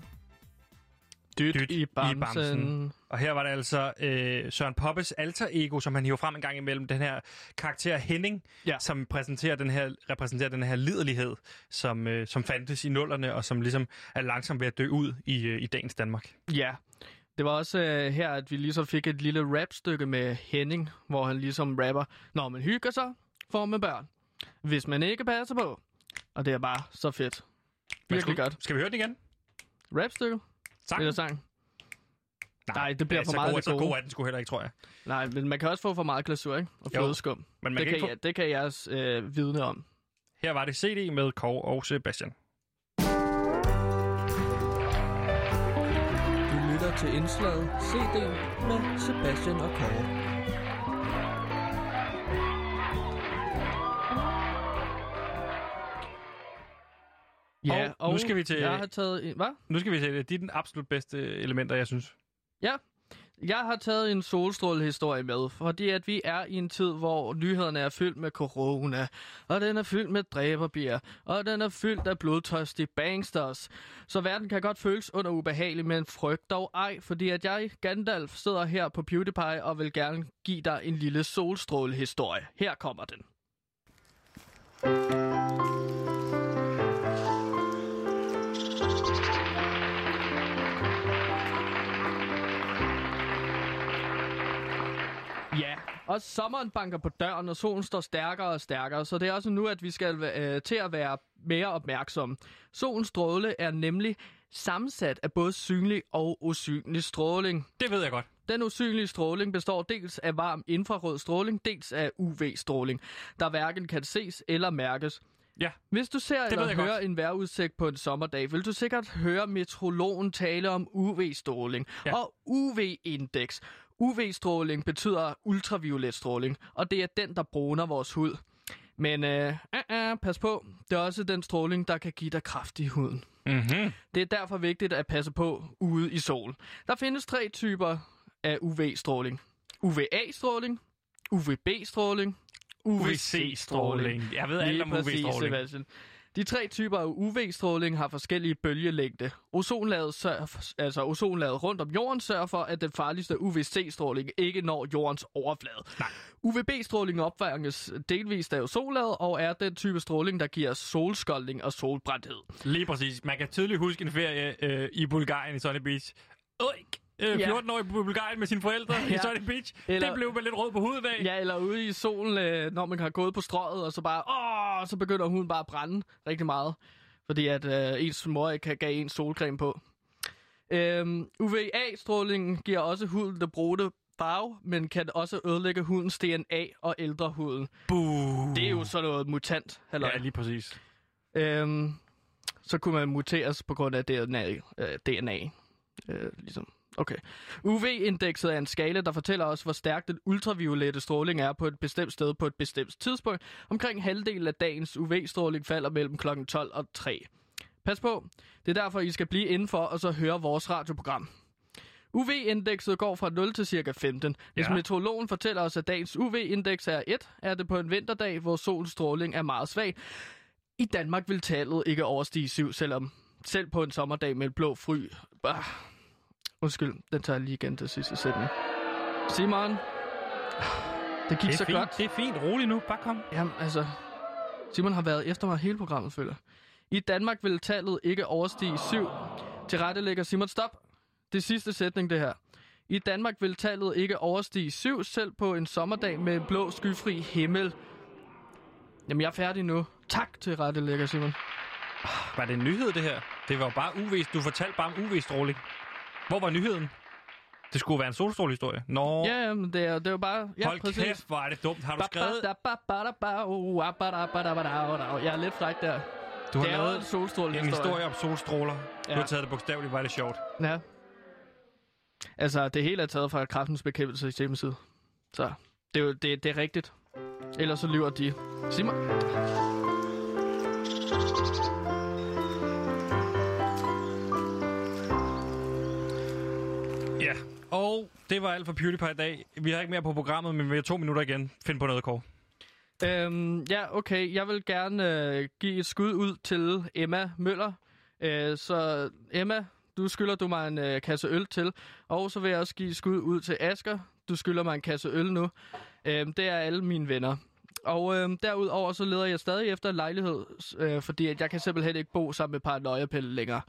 Dyt, Dyt i i bamsen. bamsen. Og her var det altså øh, Søren Poppes alter ego, som han hiver frem en gang imellem. Den her karakter Henning, Ja. som præsenterer den her, repræsenterer den her liderlighed, som, øh, som fandtes i nullerne, og som ligesom er langsomt ved at dø ud i, øh, i dagens Danmark. Ja, det var også øh, her, at vi ligesom fik et lille rapstykke med Henning, hvor han ligesom rapper, når man hygger sig, får man børn. Hvis man ikke passer på. Og det er bare så fedt. Virkelig skal, godt. Skal vi høre den igen? Rapstykke? Sang? Eller sang? Nej, det bliver ja, for så meget god, det Så gode. god er den sgu heller ikke, tror jeg. Nej, men man kan også få for meget glasur, ikke? Og flødeskum. Men man Det kan kan, få... jeg, det kan jeg øh, vidne om. Her var det CD med Kåre og Sebastian. Du lytter til indslaget CD med Sebastian og Kåre. Ja, Og nu skal vi til- Jeg har taget en... Hvad? Nu skal vi. Det er den absolut bedste elementer, jeg synes. Jeg har taget en solstrålehistorie med, fordi at vi er i en tid, hvor nyhederne er fyldt med corona, og den er fyldt med dræberbier, og den er fyldt af blodtørstige bangsters. Så verden kan godt føles under ubehagelig, men frygt dog ej, fordi at jeg, Gandalf, sidder her på PewDiePie og vil gerne give dig en lille solstrålehistorie. Her kommer den. Og sommeren banker på døren, og solen står stærkere og stærkere, så det er også nu, at vi skal øh, til at være mere opmærksomme. Solens stråle er nemlig sammensat af både synlig og usynlig stråling. Det ved jeg godt. Den usynlige stråling består dels af varm infrarød stråling, dels af UV-stråling, der hverken kan ses eller mærkes. Ja. Hvis du ser ved eller hører godt. en vejrudsigt på en sommerdag, vil du sikkert høre metrologen tale om UV-stråling Ja. og UV-indeks. UV-stråling betyder ultraviolet stråling, og det er den, der bruner vores hud. Men øh, øh, øh, pas på, det er også den stråling, der kan give dig kraft i huden. Mm-hmm. Det er derfor vigtigt at passe på ude i sol. Der findes tre typer af UV-stråling. UVA-stråling, UVB-stråling, UVC-stråling. Jeg ved alt om UV-stråling. De tre typer af UV-stråling har forskellige bølgelængde. Ozonlaget, sørger, altså ozonlaget rundt om jorden sørger for, at den farligste UVC-stråling ikke når jordens overflade. Nej. UVB-stråling opfanges delvist af ozonlaget og er den type stråling, der giver solskoldning og solbrændthed. Lige præcis. Man kan tydeligt huske en ferie øh, i Bulgarien i Sunny Beach. Øj, øh, Ja. 14-årig på Bulgarien med sine forældre ja. i. Sunny Beach. Eller- Det blev med lidt rød på huden af. Ja, eller ude i solen, øh, når man har gået på strøget, og så bare, åh, så begynder huden bare at brænde rigtig meget. Fordi at øh, ens mor ikke gav en solcreme på. Øhm, UVA-strålingen giver også huden det brudte farve, men kan også ødelægge hudens DNA og ældre huden. Buh. Det er jo sådan noget mutant, halløj. Ja, lige præcis. Øhm, så kunne man muteres på grund af DNA. Øh, DNA. Øh, ligesom. Okay. UV-indekset er en skala, der fortæller os, hvor stærk den ultraviolette stråling er på et bestemt sted på et bestemt tidspunkt. Omkring halvdelen af dagens UV-stråling falder mellem kl. 12 og 3. Pas på. Det er derfor, I skal blive indenfor og så høre vores radioprogram. UV-indekset går fra 0 til cirka 15. Hvis Ja. meteorologen fortæller os, at dagens UV-indeks er 1, er det på en vinterdag, hvor solens stråling er meget svag. I Danmark vil tallet ikke overstige 7, selvom selv på en sommerdag med blå fry... Ah, undskyld, den tager jeg lige igen til sidste sætning. Simon, det gik Det så fint, godt. det er fint. Rolig nu. Bare kom. Jamen, altså... Simon har været efter mig hele programmet, føler. I Danmark vil tallet ikke overstige 7. Til rette lægger Simon stop. Det er sidste sætning, det her. I Danmark vil tallet ikke overstige 7, selv på en sommerdag med en blå skyfri himmel. Jamen, jeg er færdig nu. Tak til rette lægger Simon. Var det en nyhed, det her? Det var bare UV. Du fortalte bare om UV-stråling. Hvor var nyheden? Det skulle være en solstrålehistorie. Nå, Ja, men det er, det jo bare... Ja, hold kæft, hvor er det dumt. Har du skrevet... Jeg er lidt fræk der. Du har lavet en solstråle en historie om solstråler. Du Ja. har taget det bogstaveligt, var det sjovt. Ja. Altså, det hele er taget fra kraftens bekæmpelse i hjemmeside. Så det er jo det, det er rigtigt. Ellers så lyver de. Simon. Ja, og det var alt for PewDiePie i dag. Vi har ikke mere på programmet, men vi har to minutter igen. Find på noget, Kåre. Øhm, ja, okay. Jeg vil gerne øh, give et skud ud til Emma Møller. Øh, så Emma, du skylder du mig en øh, kasse øl til. Og så vil jeg også give et skud ud til Asker. Du skylder mig en kasse øl nu. Øhm, det er alle mine venner. Og øhm, derudover så leder jeg stadig efter en lejlighed, øh, fordi at jeg kan simpelthen ikke bo sammen med paranoiapille længere.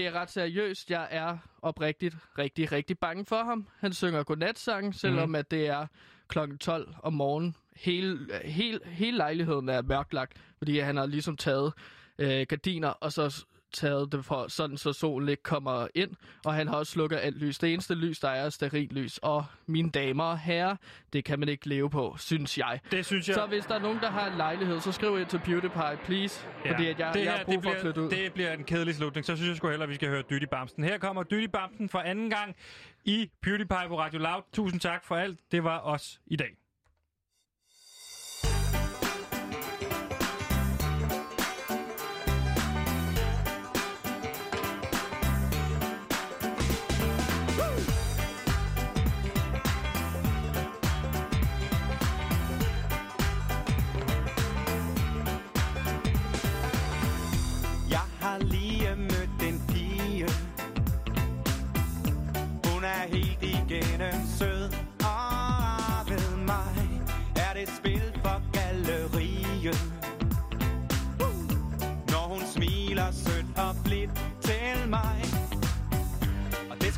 Det er ret seriøst. Jeg er oprigtigt rigtig, rigtig bange for ham. Han synger godnatsang, selvom mm. at det er klokken 12 om morgenen. Hele, hele, hele lejligheden er mørklagt, fordi han har ligesom taget øh, gardiner, og så taget det for, sådan, så solen ikke kommer ind. Og han har også slukket alt lys. Det eneste lys, der er, er sterillys. Og mine damer og herrer, det kan man ikke leve på, synes jeg. Det synes jeg... Så hvis der er nogen, der har en lejlighed, så skriv ind til PewDiePie, please. Ja. Fordi at jeg, det jeg her, har brug det for at flytte ud. Det bliver en kedelig slutning. Så synes jeg sgu hellere, at vi skal høre Dytti Bamsen. Her kommer Dytti Bamsen for anden gang i PewDiePie på Radio Loud. Tusind tak for alt. Det var os i dag.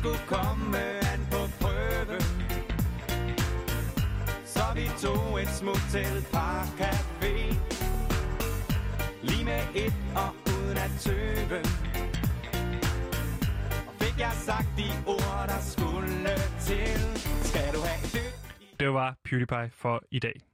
Skulle komme an på prøve Så vi tog et smut til Park Café Lige med et og uden at tøve Og fik jeg sagt de ord, der skulle til Skal du have det? Det var PewDiePie for i dag.